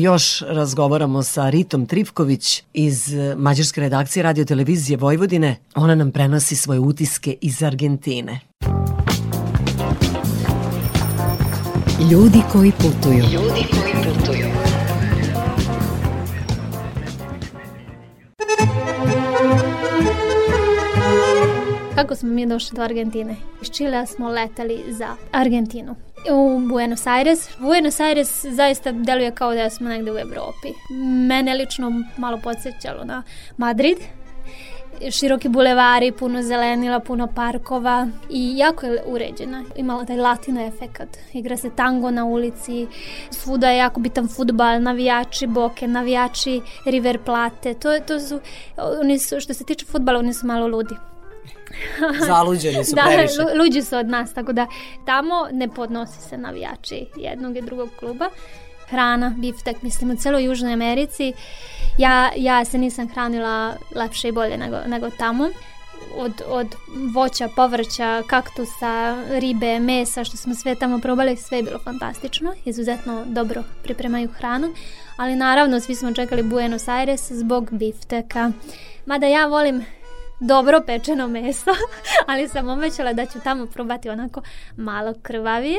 Još razgovaramo sa Ritom Trivković iz Mađarske redakcije radio televizije Vojvodine. Ona nam prenosi svoje utiske iz Argentine. Ljudi koji putuju. Ljudi koji putuju. Kako smo mi došli do Argentine? Iz Čilea smo leteli za Argentinu. U Buenos Aires. Buenos Aires zaista deluje kao da smo negde u Evropi. Mene lično malo podsjećalo na Madrid. Široki bulevari, puno zelenila, puno parkova i jako je uređena. Imala taj latino efekat. Igra se tango na ulici, svuda je jako bitan futbal, navijači Boke, navijači River Plate. To, to su, oni su, što se tiče futbala, oni su malo ludi. Zaluđeni su da, previše. lu- luđi su od nas, tako da tamo ne podnosi se navijači jednog i drugog kluba. Hrana, biftek, mislim u celoj Južnoj Americi. Ja, ja se nisam hranila lepše i bolje nego, nego tamo. Od, od voća, povrća, kaktusa, ribe, mesa, što smo sve tamo probali, sve je bilo fantastično. Izuzetno dobro pripremaju hranu. Ali naravno, svi smo čekali Buenos Aires zbog bifteka. Mada ja volim dobro pečeno meso, ali sam obećala da ću tamo probati onako malo krvavije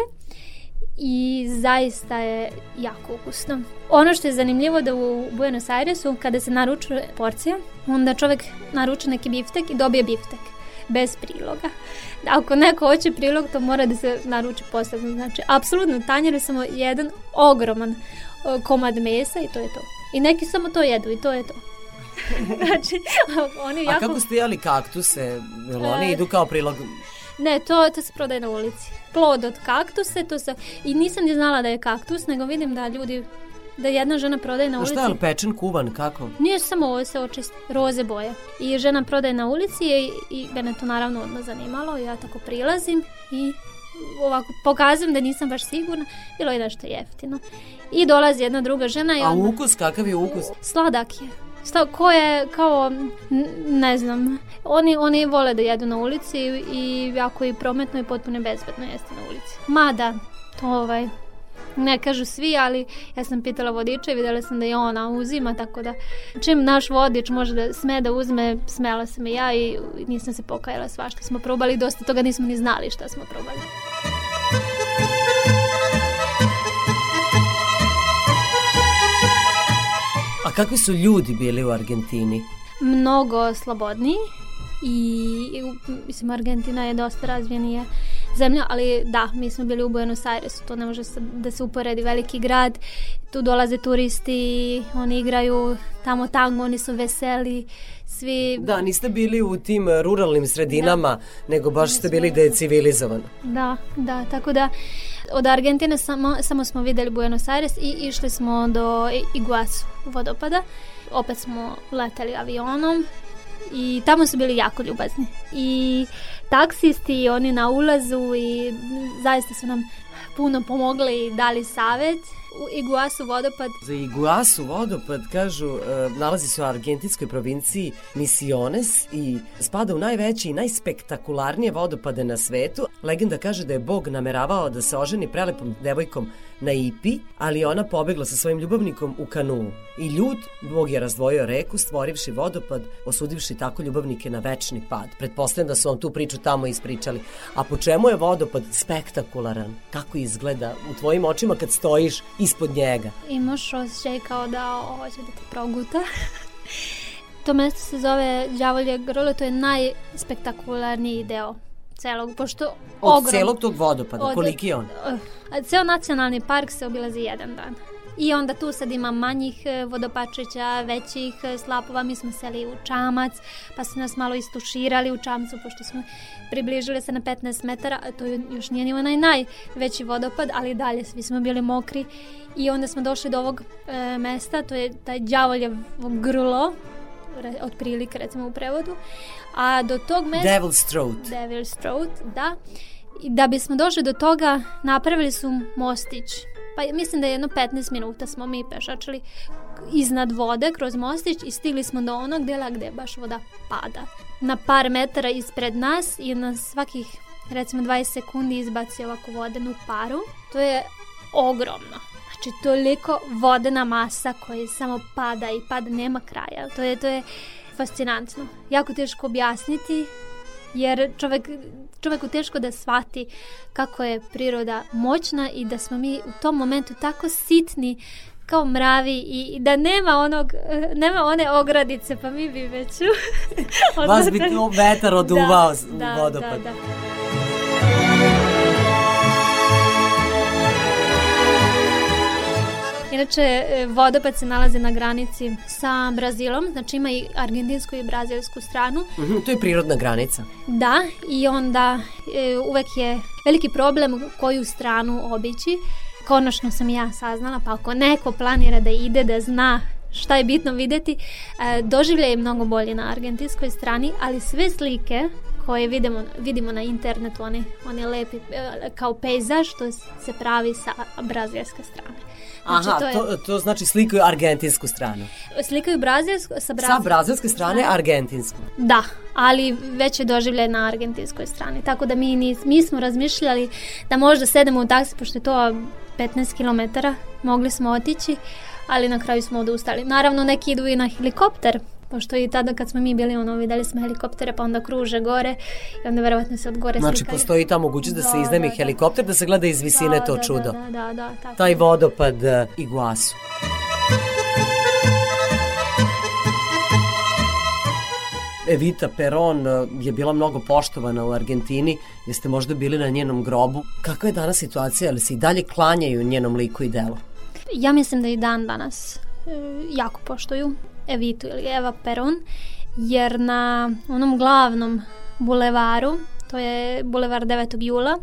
i zaista je jako ukusno. Ono što je zanimljivo da u Buenos Airesu kada se naručuje porcija, onda čovjek naruči neki biftek i dobije biftek bez priloga. Ako neko hoće prilog, to mora da se naruči posebno. Znači, apsolutno tanjir je samo jedan ogroman o, komad mesa i to je to. I neki samo to jedu i to je to. znači, oni A jako... kako ste jeli kaktuse? Jel oni E. idu kao prilog? Ne, to, to se prodaje na ulici. Plod od kaktuse, to se... I nisam ni znala da je kaktus, nego vidim da ljudi... Da jedna žena prodaje na A ulici. šta je pečen kuvan, kako? Nije samo ovo se očisti, roze boje. I žena prodaje na ulici i, i mene to naravno odmah zanimalo. Ja tako prilazim i ovako pokazujem da nisam baš sigurna. Bilo je nešto jeftino. I dolazi jedna druga žena i A odmah- ukus, kakav je ukus? Sladak je. Sta, ko je kao, ne znam, oni, oni vole da jedu na ulici i jako i prometno i potpuno bezbedno jesti na ulici. Mada, to ovaj, ne kažu svi, ali ja sam pitala vodiča i vidjela sam da je ona uzima, tako da čim naš vodič može da sme da uzme, smela sam i ja i nisam se pokajala svašta smo probali, dosta toga nismo ni znali šta smo probali. Kakvi su ljudi bili u Argentini? mnogo slobodniji i i mislim Argentina je dosta razvijenija zemlja, ali da, mi smo bili u Buenos Airesu, to ne može se, da se uporedi veliki grad, tu dolaze turisti, oni igraju tamo tango, oni su veseli, svi... Da, niste bili u tim ruralnim sredinama, nego baš ste bili da je civilizovano. Da, da, tako da od Argentine samo, samo smo vidjeli Buenos Aires i išli smo do Iguazu vodopada. Opet smo leteli avionom i tamo su bili jako ljubazni. I taksisti i oni na ulazu i zaista su nam puno pomogli i dali savet. U Iguasu vodopad Za Iguasu vodopad, kažu, e, nalazi se u argentinskoj provinciji Misiones i spada u najveći i najspektakularnije vodopade na svetu. Legenda kaže da je Bog nameravao da se oženi prelepom devojkom na Ipi, ali je ona pobegla sa svojim ljubavnikom u kanuu. I ljud, Bog je razdvojio reku, stvorivši vodopad, osudivši tako ljubavnike na večni pad. Pretpostavljam da su vam tu priču tamo ispričali. A po čemu je vodopad spektakularan? Kako izgleda u tvojim očima kad stojiš ispod njega? imaš osjećaj kao da hoće da te proguta. to mesto se zove Đavolje grlo, to je najspektakularniji deo celog, pošto Od ogrom- celog tog vodopada, Od- koliki je on? Uh, Ceo nacionalni park se obilazi jedan dan. I onda tu sad ima manjih e, vodopačića, većih e, slapova, mi smo seli u čamac, pa su nas malo istuširali u čamcu, pošto smo približili se na 15 metara, to još nije ni onaj najveći vodopad, ali dalje svi smo bili mokri. I onda smo došli do ovog e, mesta, to je taj đavoljev grlo, re- otprilike recimo u prevodu, a do tog mesta... Devil's Throat. Devil's Throat, da. I da bismo došli do toga, napravili su mostić. Pa mislim da je jedno 15 minuta smo mi pešačili iznad vode kroz mostić i stigli smo do onog dela gde baš voda pada. Na par metara ispred nas i na svakih recimo 20 sekundi izbaci ovako vodenu paru. To je ogromno. Znači toliko vodena masa koja samo pada i pada, nema kraja. To je, to je fascinantno. Jako teško objasniti jer čovek, čoveku teško da shvati kako je priroda moćna i da smo mi u tom momentu tako sitni kao mravi i, i da nema onog nema one ogradice pa mi bi već Vas bi to vetar oduvao Da, u da, vodopad. da, da. Inače, e, vodopad se nalazi na granici sa Brazilom, znači ima i argentinsku i brazilsku stranu. Mhm, to je prirodna granica. Da, i onda e, uvek je veliki problem koju stranu obići. Konačno sam ja saznala, pa ako neko planira da ide, da zna šta je bitno videti, e, doživljaj je mnogo bolje na argentinskoj strani, ali sve slike koje vidimo, vidimo na internetu, one, one lepi e, kao pejzaž, to se pravi sa brazilske strane. Znači, Aha, to je- to, to znači slikaju argentinsku stranu. Slikaju brazilsku, sa, braz... Sa brazilske strane argentinsku. Da, ali već je doživljaj na argentinskoj strani. Tako da mi, nis, mi smo razmišljali da možda sedemo u taksi, pošto je to 15 km, mogli smo otići, ali na kraju smo odustali. Naravno, neki idu i na helikopter, pošto i tada kad smo mi bili, ono, videli smo helikoptere, pa onda kruže gore i onda verovatno se od gore Znači, slikaju. postoji ta mogućnost da se Da, iznajmi da, da. helikopter, da se gleda iz visine Da, to da, čudo. Da, da, da, tako. Taj vodopad uh, Iguasu. Evita Peron uh, je bila mnogo poštovana u Argentini. Jeste možda bili na njenom grobu. Kakva je danas situacija? Ali se i dalje klanjaju njenom liku i delu? Ja mislim da i dan danas e, jako poštuju Evitu ili Eva Peron, jer na onom glavnom bulevaru, to je bulevar 9. jula,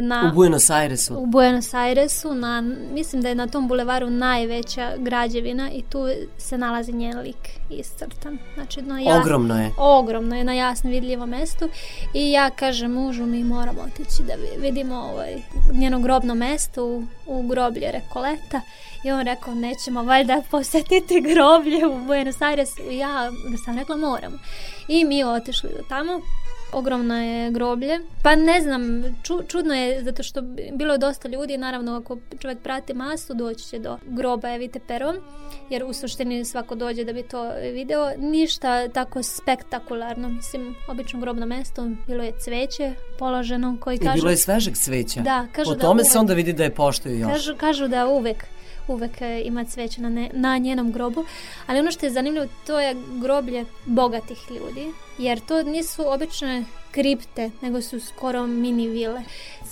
na, U Buenos Airesu. u Buenos Airesu, na, mislim da je na tom bulevaru najveća građevina i tu se nalazi njen lik iscrtan. Znači, na jas- Ogromno je. Ogromno je na jasno vidljivom mestu i ja kažem mužu mi moramo otići da vi- vidimo ovaj, njeno grobno mesto u, u groblje Rekoleta i on rekao nećemo valjda posjetiti groblje u Buenos Airesu I ja da sam rekla moramo i mi otišli do tamo ogromno je groblje. Pa ne znam, ču, čudno je zato što bilo je dosta ljudi, naravno ako čovjek prati masu doći će do groba Evite Peron, jer u suštini svako dođe da bi to video. Ništa tako spektakularno, mislim, obično grobno mesto, bilo je cveće položeno koji I kažu... bilo je svežeg cveća. Da, kažu po da tome uvek- se onda vidi da je poštuju još. Kažu, kažu da uvek uvek e, ima cveće na, ne, na njenom grobu, ali ono što je zanimljivo to je groblje bogatih ljudi, jer to nisu obične kripte, nego su skoro mini vile.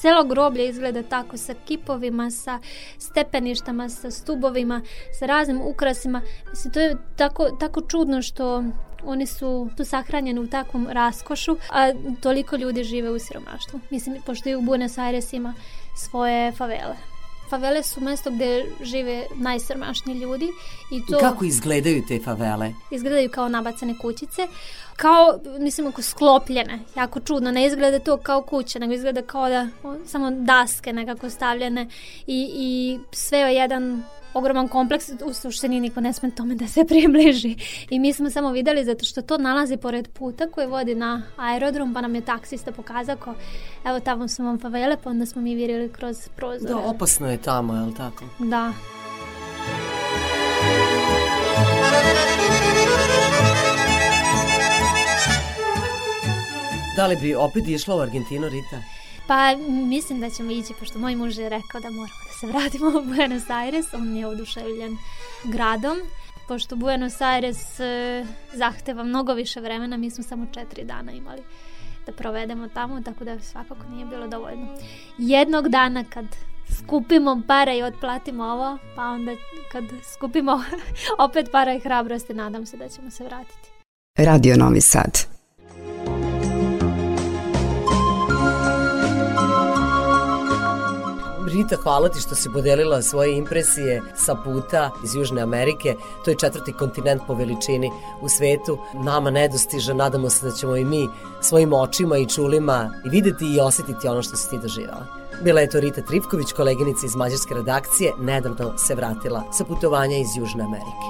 Celo groblje izgleda tako sa kipovima, sa stepeništama, sa stubovima, sa raznim ukrasima. Mislim, to je tako, tako čudno što oni su tu sahranjeni u takvom raskošu, a toliko ljudi žive u siromaštvu. Mislim, pošto i u Buenos Aires ima svoje favele. Favele su mesto gde žive najsiromašniji ljudi i to Kako izgledaju te favele? izgledaju kao nabacane kućice. Kao, mislim, ako sklopljene. Jako čudno, ne izgleda to kao kuća, nego izgleda kao da o, samo daske nekako stavljene i, i sve je jedan ogroman kompleks, u suštini niko ne sme tome da se približi. I mi smo samo videli zato što to nalazi pored puta koji vodi na aerodrom, pa nam je taksista pokazao ko, evo tamo su vam favele, pa onda smo mi virili kroz prozore. Da, opasno je tamo, je li tako? Da. Da li bi opet išla u Argentinu, Rita? Pa mislim da ćemo ići, pošto moj muž je rekao da moramo da se vratimo u Buenos Aires, on je oduševljen gradom. Pošto Buenos Aires e, zahteva mnogo više vremena, mi smo samo četiri dana imali da provedemo tamo, tako da svakako nije bilo dovoljno. Jednog dana kad skupimo pare i otplatimo ovo, pa onda kad skupimo opet para i hrabrosti, nadam se da ćemo se vratiti. Radio Novi Sad. Rita, hvala ti što si podelila svoje impresije sa puta iz Južne Amerike. To je četvrti kontinent po veličini u svetu. Nama nedostižan, nadamo se da ćemo i mi svojim očima i čulima i videti i osetiti ono što si ti doživjela. Bila je to Rita Tripković, koleginica iz mađarske redakcije, nedavno se vratila sa putovanja iz Južne Amerike.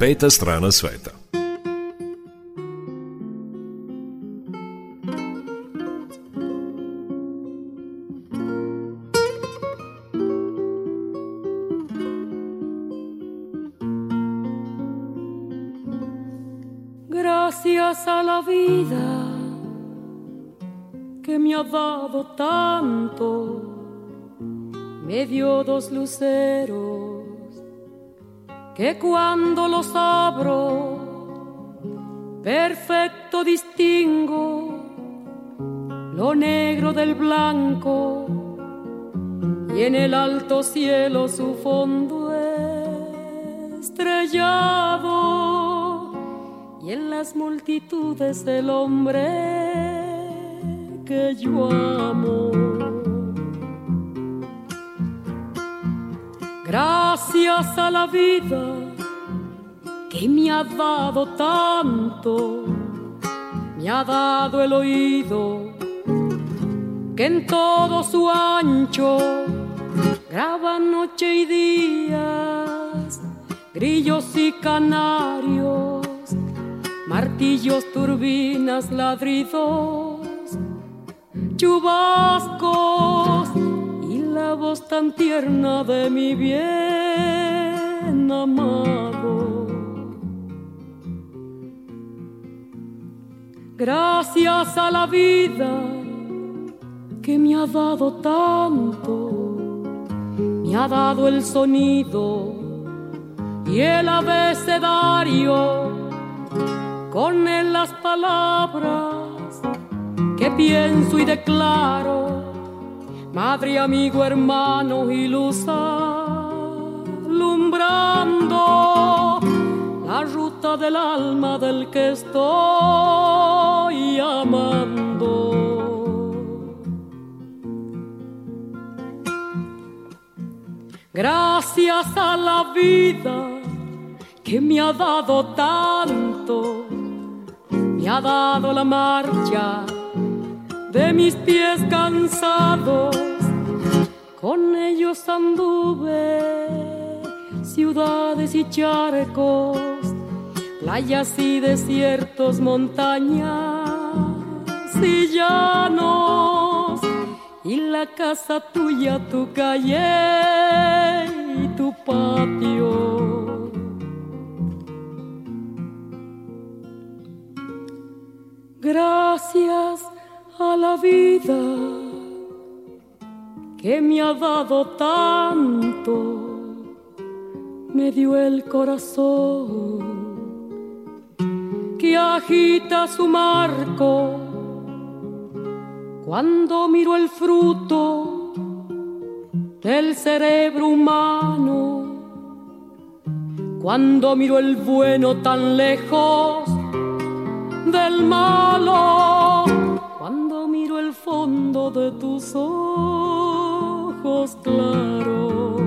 Peta. Gracias a la vida que me ha dado tanto, me dio dos luceros que cuando los abro, perfecto distingo lo negro del blanco y en el alto cielo su fondo estrellado y en las multitudes el hombre que yo amo. Gracias a la vida que me ha dado tanto, me ha dado el oído que en todo su ancho graba noche y días, grillos y canarios, martillos, turbinas, ladridos, chubascos la voz tan tierna de mi bien amado. Gracias a la vida que me ha dado tanto, me ha dado el sonido y el abecedario, con él las palabras que pienso y declaro, madre, amigo, hermano y luz alumbrando la ruta del alma del que estoy amando. Gracias a la vida que me ha dado tanto, me ha dado la marcha de mis pies cansados, con ellos anduve ciudades y charcos, playas y desiertos, montañas y llanos, y la casa tuya, tu calle y tu patio. Gracias a la vida que me ha dado tanto, me dio el corazón que agita su marco. Cuando miro el fruto del cerebro humano Cuando miro el bueno tan lejos del malo, cuando miro el fondo de tus ojos claros.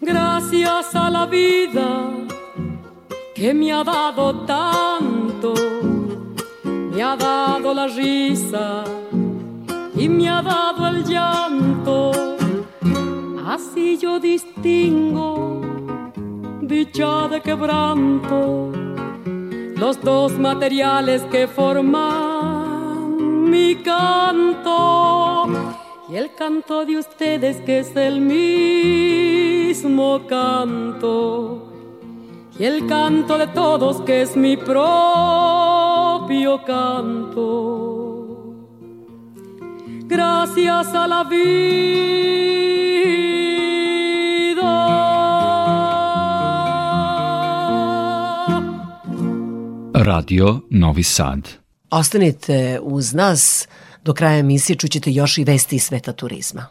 Gracias a la vida que me ha dado tanto, me ha dado la risa y me ha dado el llanto. Así yo distingo dicha de quebranto, los dos materiales que forman mi canto y el canto de ustedes que es el mismo canto y el canto de todos que es mi propio canto. Gracias a la vida. Radio Novi Sad. Ostanite uz nas, do kraja emisije čućete još i vesti iz sveta turizma.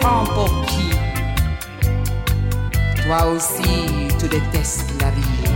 Pour qui Toi aussi, tu détestes la vie.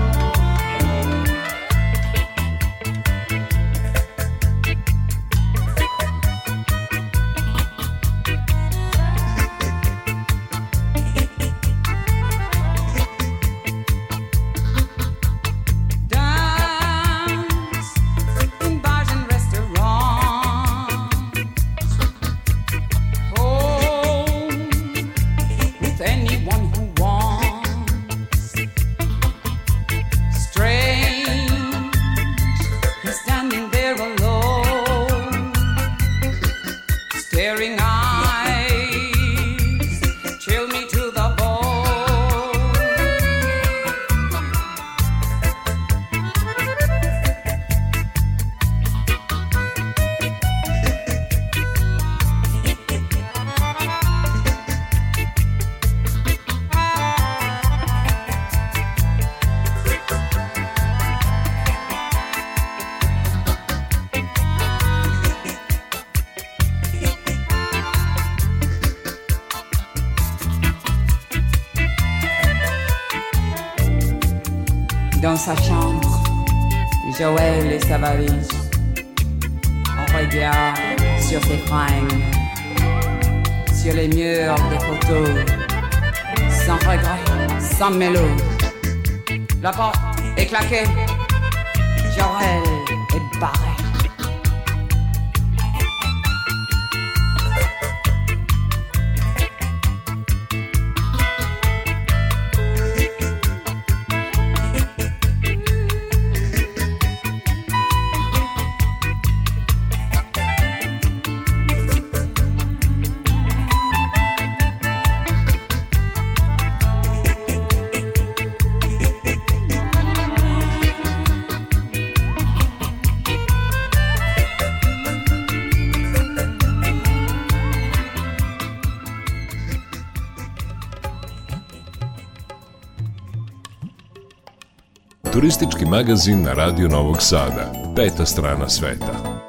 Turistički magazin na Radio Novog Sada. Peta strana sveta.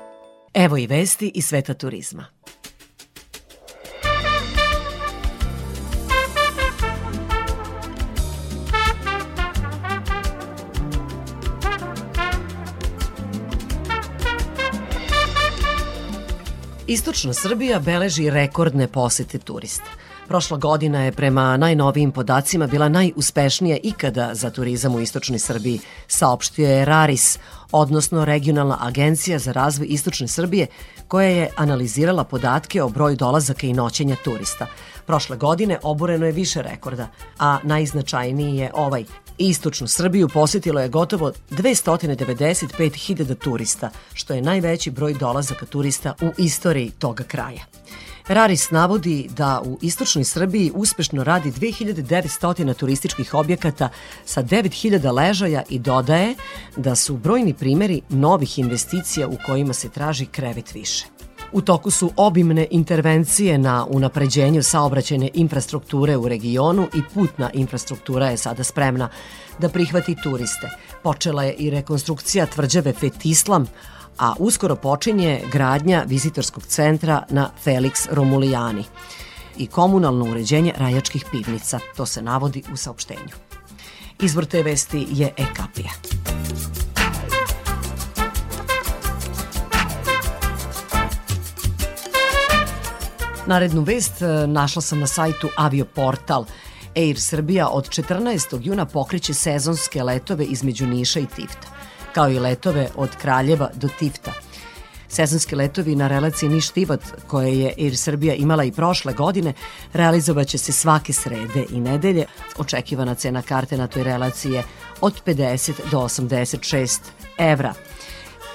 Evo i vesti iz sveta turizma. Istočna Srbija beleži rekordne posete turista. Prošla godina je prema najnovijim podacima bila najuspešnija ikada za turizam u Istočnoj Srbiji, saopštio je RARIS, odnosno Regionalna agencija za razvoj Istočne Srbije, koja je analizirala podatke o broju dolazaka i noćenja turista. Prošle godine oboreno je više rekorda, a najznačajniji je ovaj. Istočnu Srbiju posetilo je gotovo 295.000 turista, što je najveći broj dolazaka turista u istoriji toga kraja. Raris navodi da u istočnoj Srbiji uspešno radi 2900 turističkih objekata sa 9000 ležaja i dodaje da su brojni primeri novih investicija u kojima se traži krevet više. U toku su obimne intervencije na unapređenju saobraćajne infrastrukture u regionu i putna infrastruktura je sada spremna da prihvati turiste. Počela je i rekonstrukcija tvrđave Fetislam, a uskoro počinje gradnja vizitorskog centra na Felix Romulijani i komunalno uređenje rajačkih pivnica. To se navodi u saopštenju. Izvor te vesti je Ekapija. Narednu vest e, našla sam na sajtu Avioportal. Air Srbija od 14. juna pokreće sezonske letove između Niša i Tifta, kao i letove od Kraljeva do Tifta. Sezonski letovi na relaciji Niš-Tivat, koje je Air Srbija imala i prošle godine, realizovaće se svake srede i nedelje. Očekivana cena karte na toj relaciji je od 50 do 86 evra.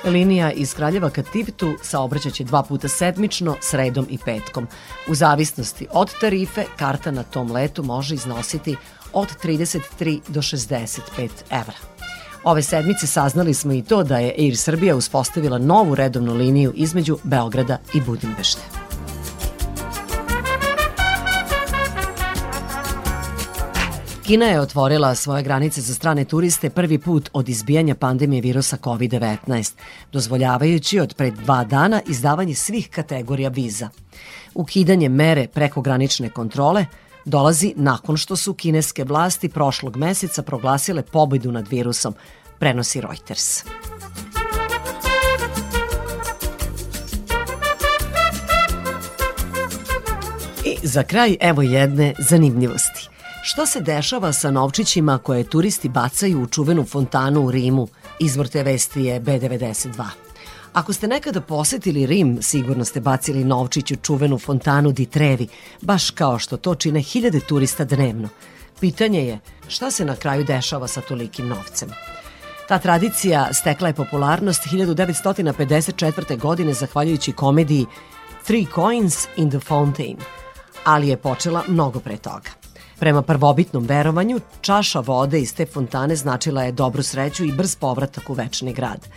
Linija iz Kraljeva ka Tivtu saobraćaće dva puta sedmično, sredom i petkom. U zavisnosti od tarife, karta na tom letu može iznositi od 33 do 65 evra. Ove sedmice saznali smo i to da je Air Srbija uspostavila novu redovnu liniju između Beograda i Budimbešte. Kina je otvorila svoje granice za strane turiste prvi put od izbijanja pandemije virusa COVID-19, dozvoljavajući od pred dva dana izdavanje svih kategorija viza. Ukidanje mere prekogranične kontrole dolazi nakon što su kineske vlasti prošlog meseca proglasile pobedu nad virusom, prenosi Reuters. I za kraj evo jedne zanimljivosti. Šta se dešava sa novčićima koje turisti bacaju u čuvenu fontanu u Rimu? Izvor te vesti je B92. Ako ste nekada posetili Rim, sigurno ste bacili novčić u čuvenu fontanu di Trevi, baš kao što to čine hiljade turista dnevno. Pitanje je šta se na kraju dešava sa tolikim novcem? Ta tradicija stekla je popularnost 1954. godine zahvaljujući komediji Three Coins in the Fountain, ali je počela mnogo pre toga. Prema prvobitnom verovanju, čaša vode iz te fontane značila je dobru sreću i brz povratak u večni grad.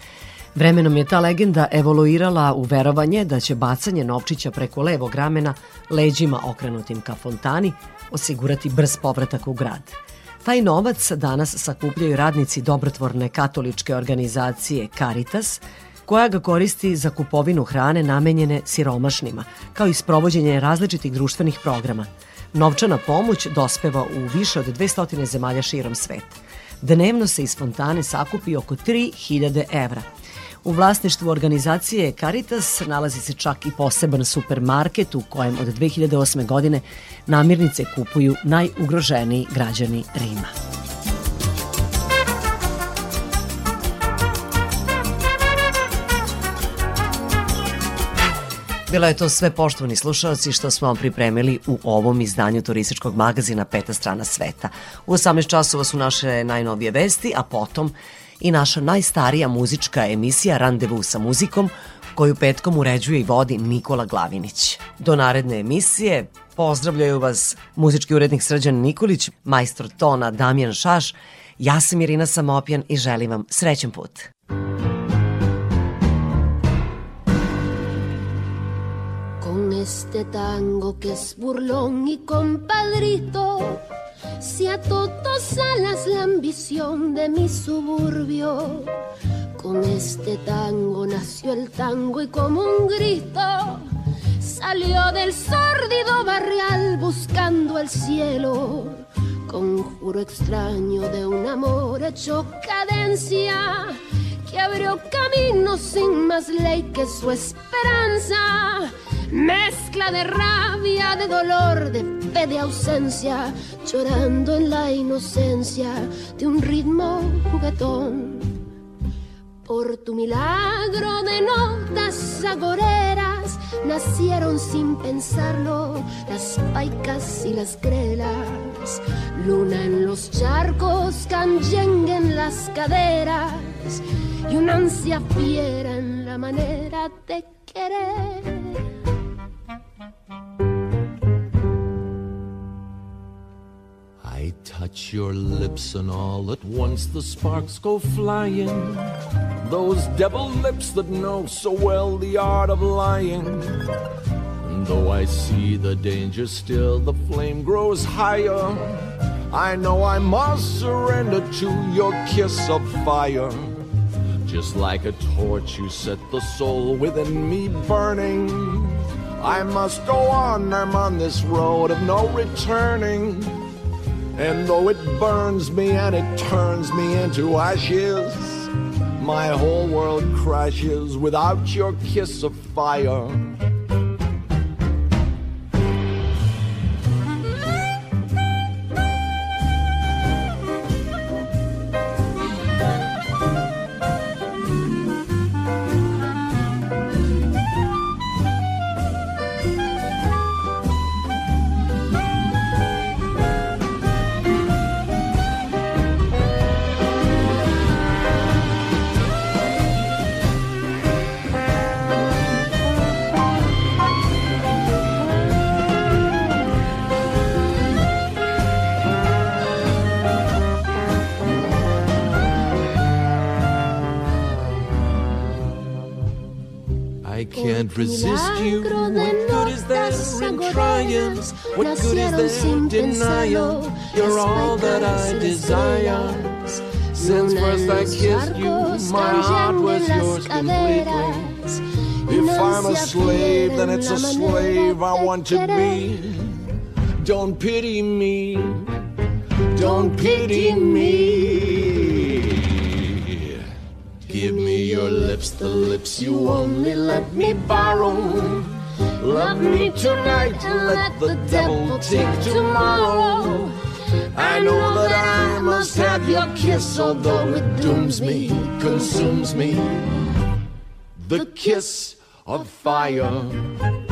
Vremenom je ta legenda evoluirala u verovanje da će bacanje novčića preko levog ramena leđima okrenutim ka fontani osigurati brz povratak u grad. Taj novac danas sakupljaju radnici dobrotvorne katoličke organizacije Caritas, koja ga koristi za kupovinu hrane namenjene siromašnima, kao i sprovođenje različitih društvenih programa. Novčana pomoć dospeva u više od 200 zemalja širom sveta. Dnevno se iz fontane sakupi oko 3000 evra. U vlasništvu organizacije Caritas nalazi se čak i poseban supermarket u kojem od 2008. godine namirnice kupuju najugroženiji građani Rima. Bilo je to sve poštovani slušalci što smo vam pripremili u ovom izdanju turističkog magazina Peta strana sveta. U 18 časova su naše najnovije vesti, a potom i naša najstarija muzička emisija Randevu sa muzikom, koju petkom uređuje i vodi Nikola Glavinić. Do naredne emisije pozdravljaju vas muzički urednik Srđan Nikolić, majstor tona Damjan Šaš, ja sam Irina Samopjan i želim vam srećan put. Con este tango que es burlón y compadrito, Si ató dos alas la ambición de mi suburbio, con este tango nació el tango y como un grito salió del sórdido barrial buscando el cielo. Conjuro extraño de un amor hecho cadencia que abrió camino sin más ley que su esperanza. Mezcla de rabia, de dolor, de de ausencia, llorando en la inocencia de un ritmo juguetón. Por tu milagro de notas agoreras nacieron sin pensarlo las paicas y las grelas. Luna en los charcos, canyengue en las caderas y una ansia fiera en la manera de querer. Touch your lips and all at once the sparks go flying. Those devil lips that know so well the art of lying. And though I see the danger still, the flame grows higher. I know I must surrender to your kiss of fire. Just like a torch, you set the soul within me burning. I must go on, I'm on this road of no returning. And though it burns me and it turns me into ashes, my whole world crashes without your kiss of fire. Resist you. What good is there in trying? What good is there in denying? You're all that I desire. Since first I kissed you, my heart was yours completely. If I'm a slave, then it's a slave I want to be. Don't pity me. Don't pity me. Your lips, the lips you only let me borrow. Love me tonight and let the devil take tomorrow. I know that I must have your kiss, although it dooms me, consumes me. The kiss of fire.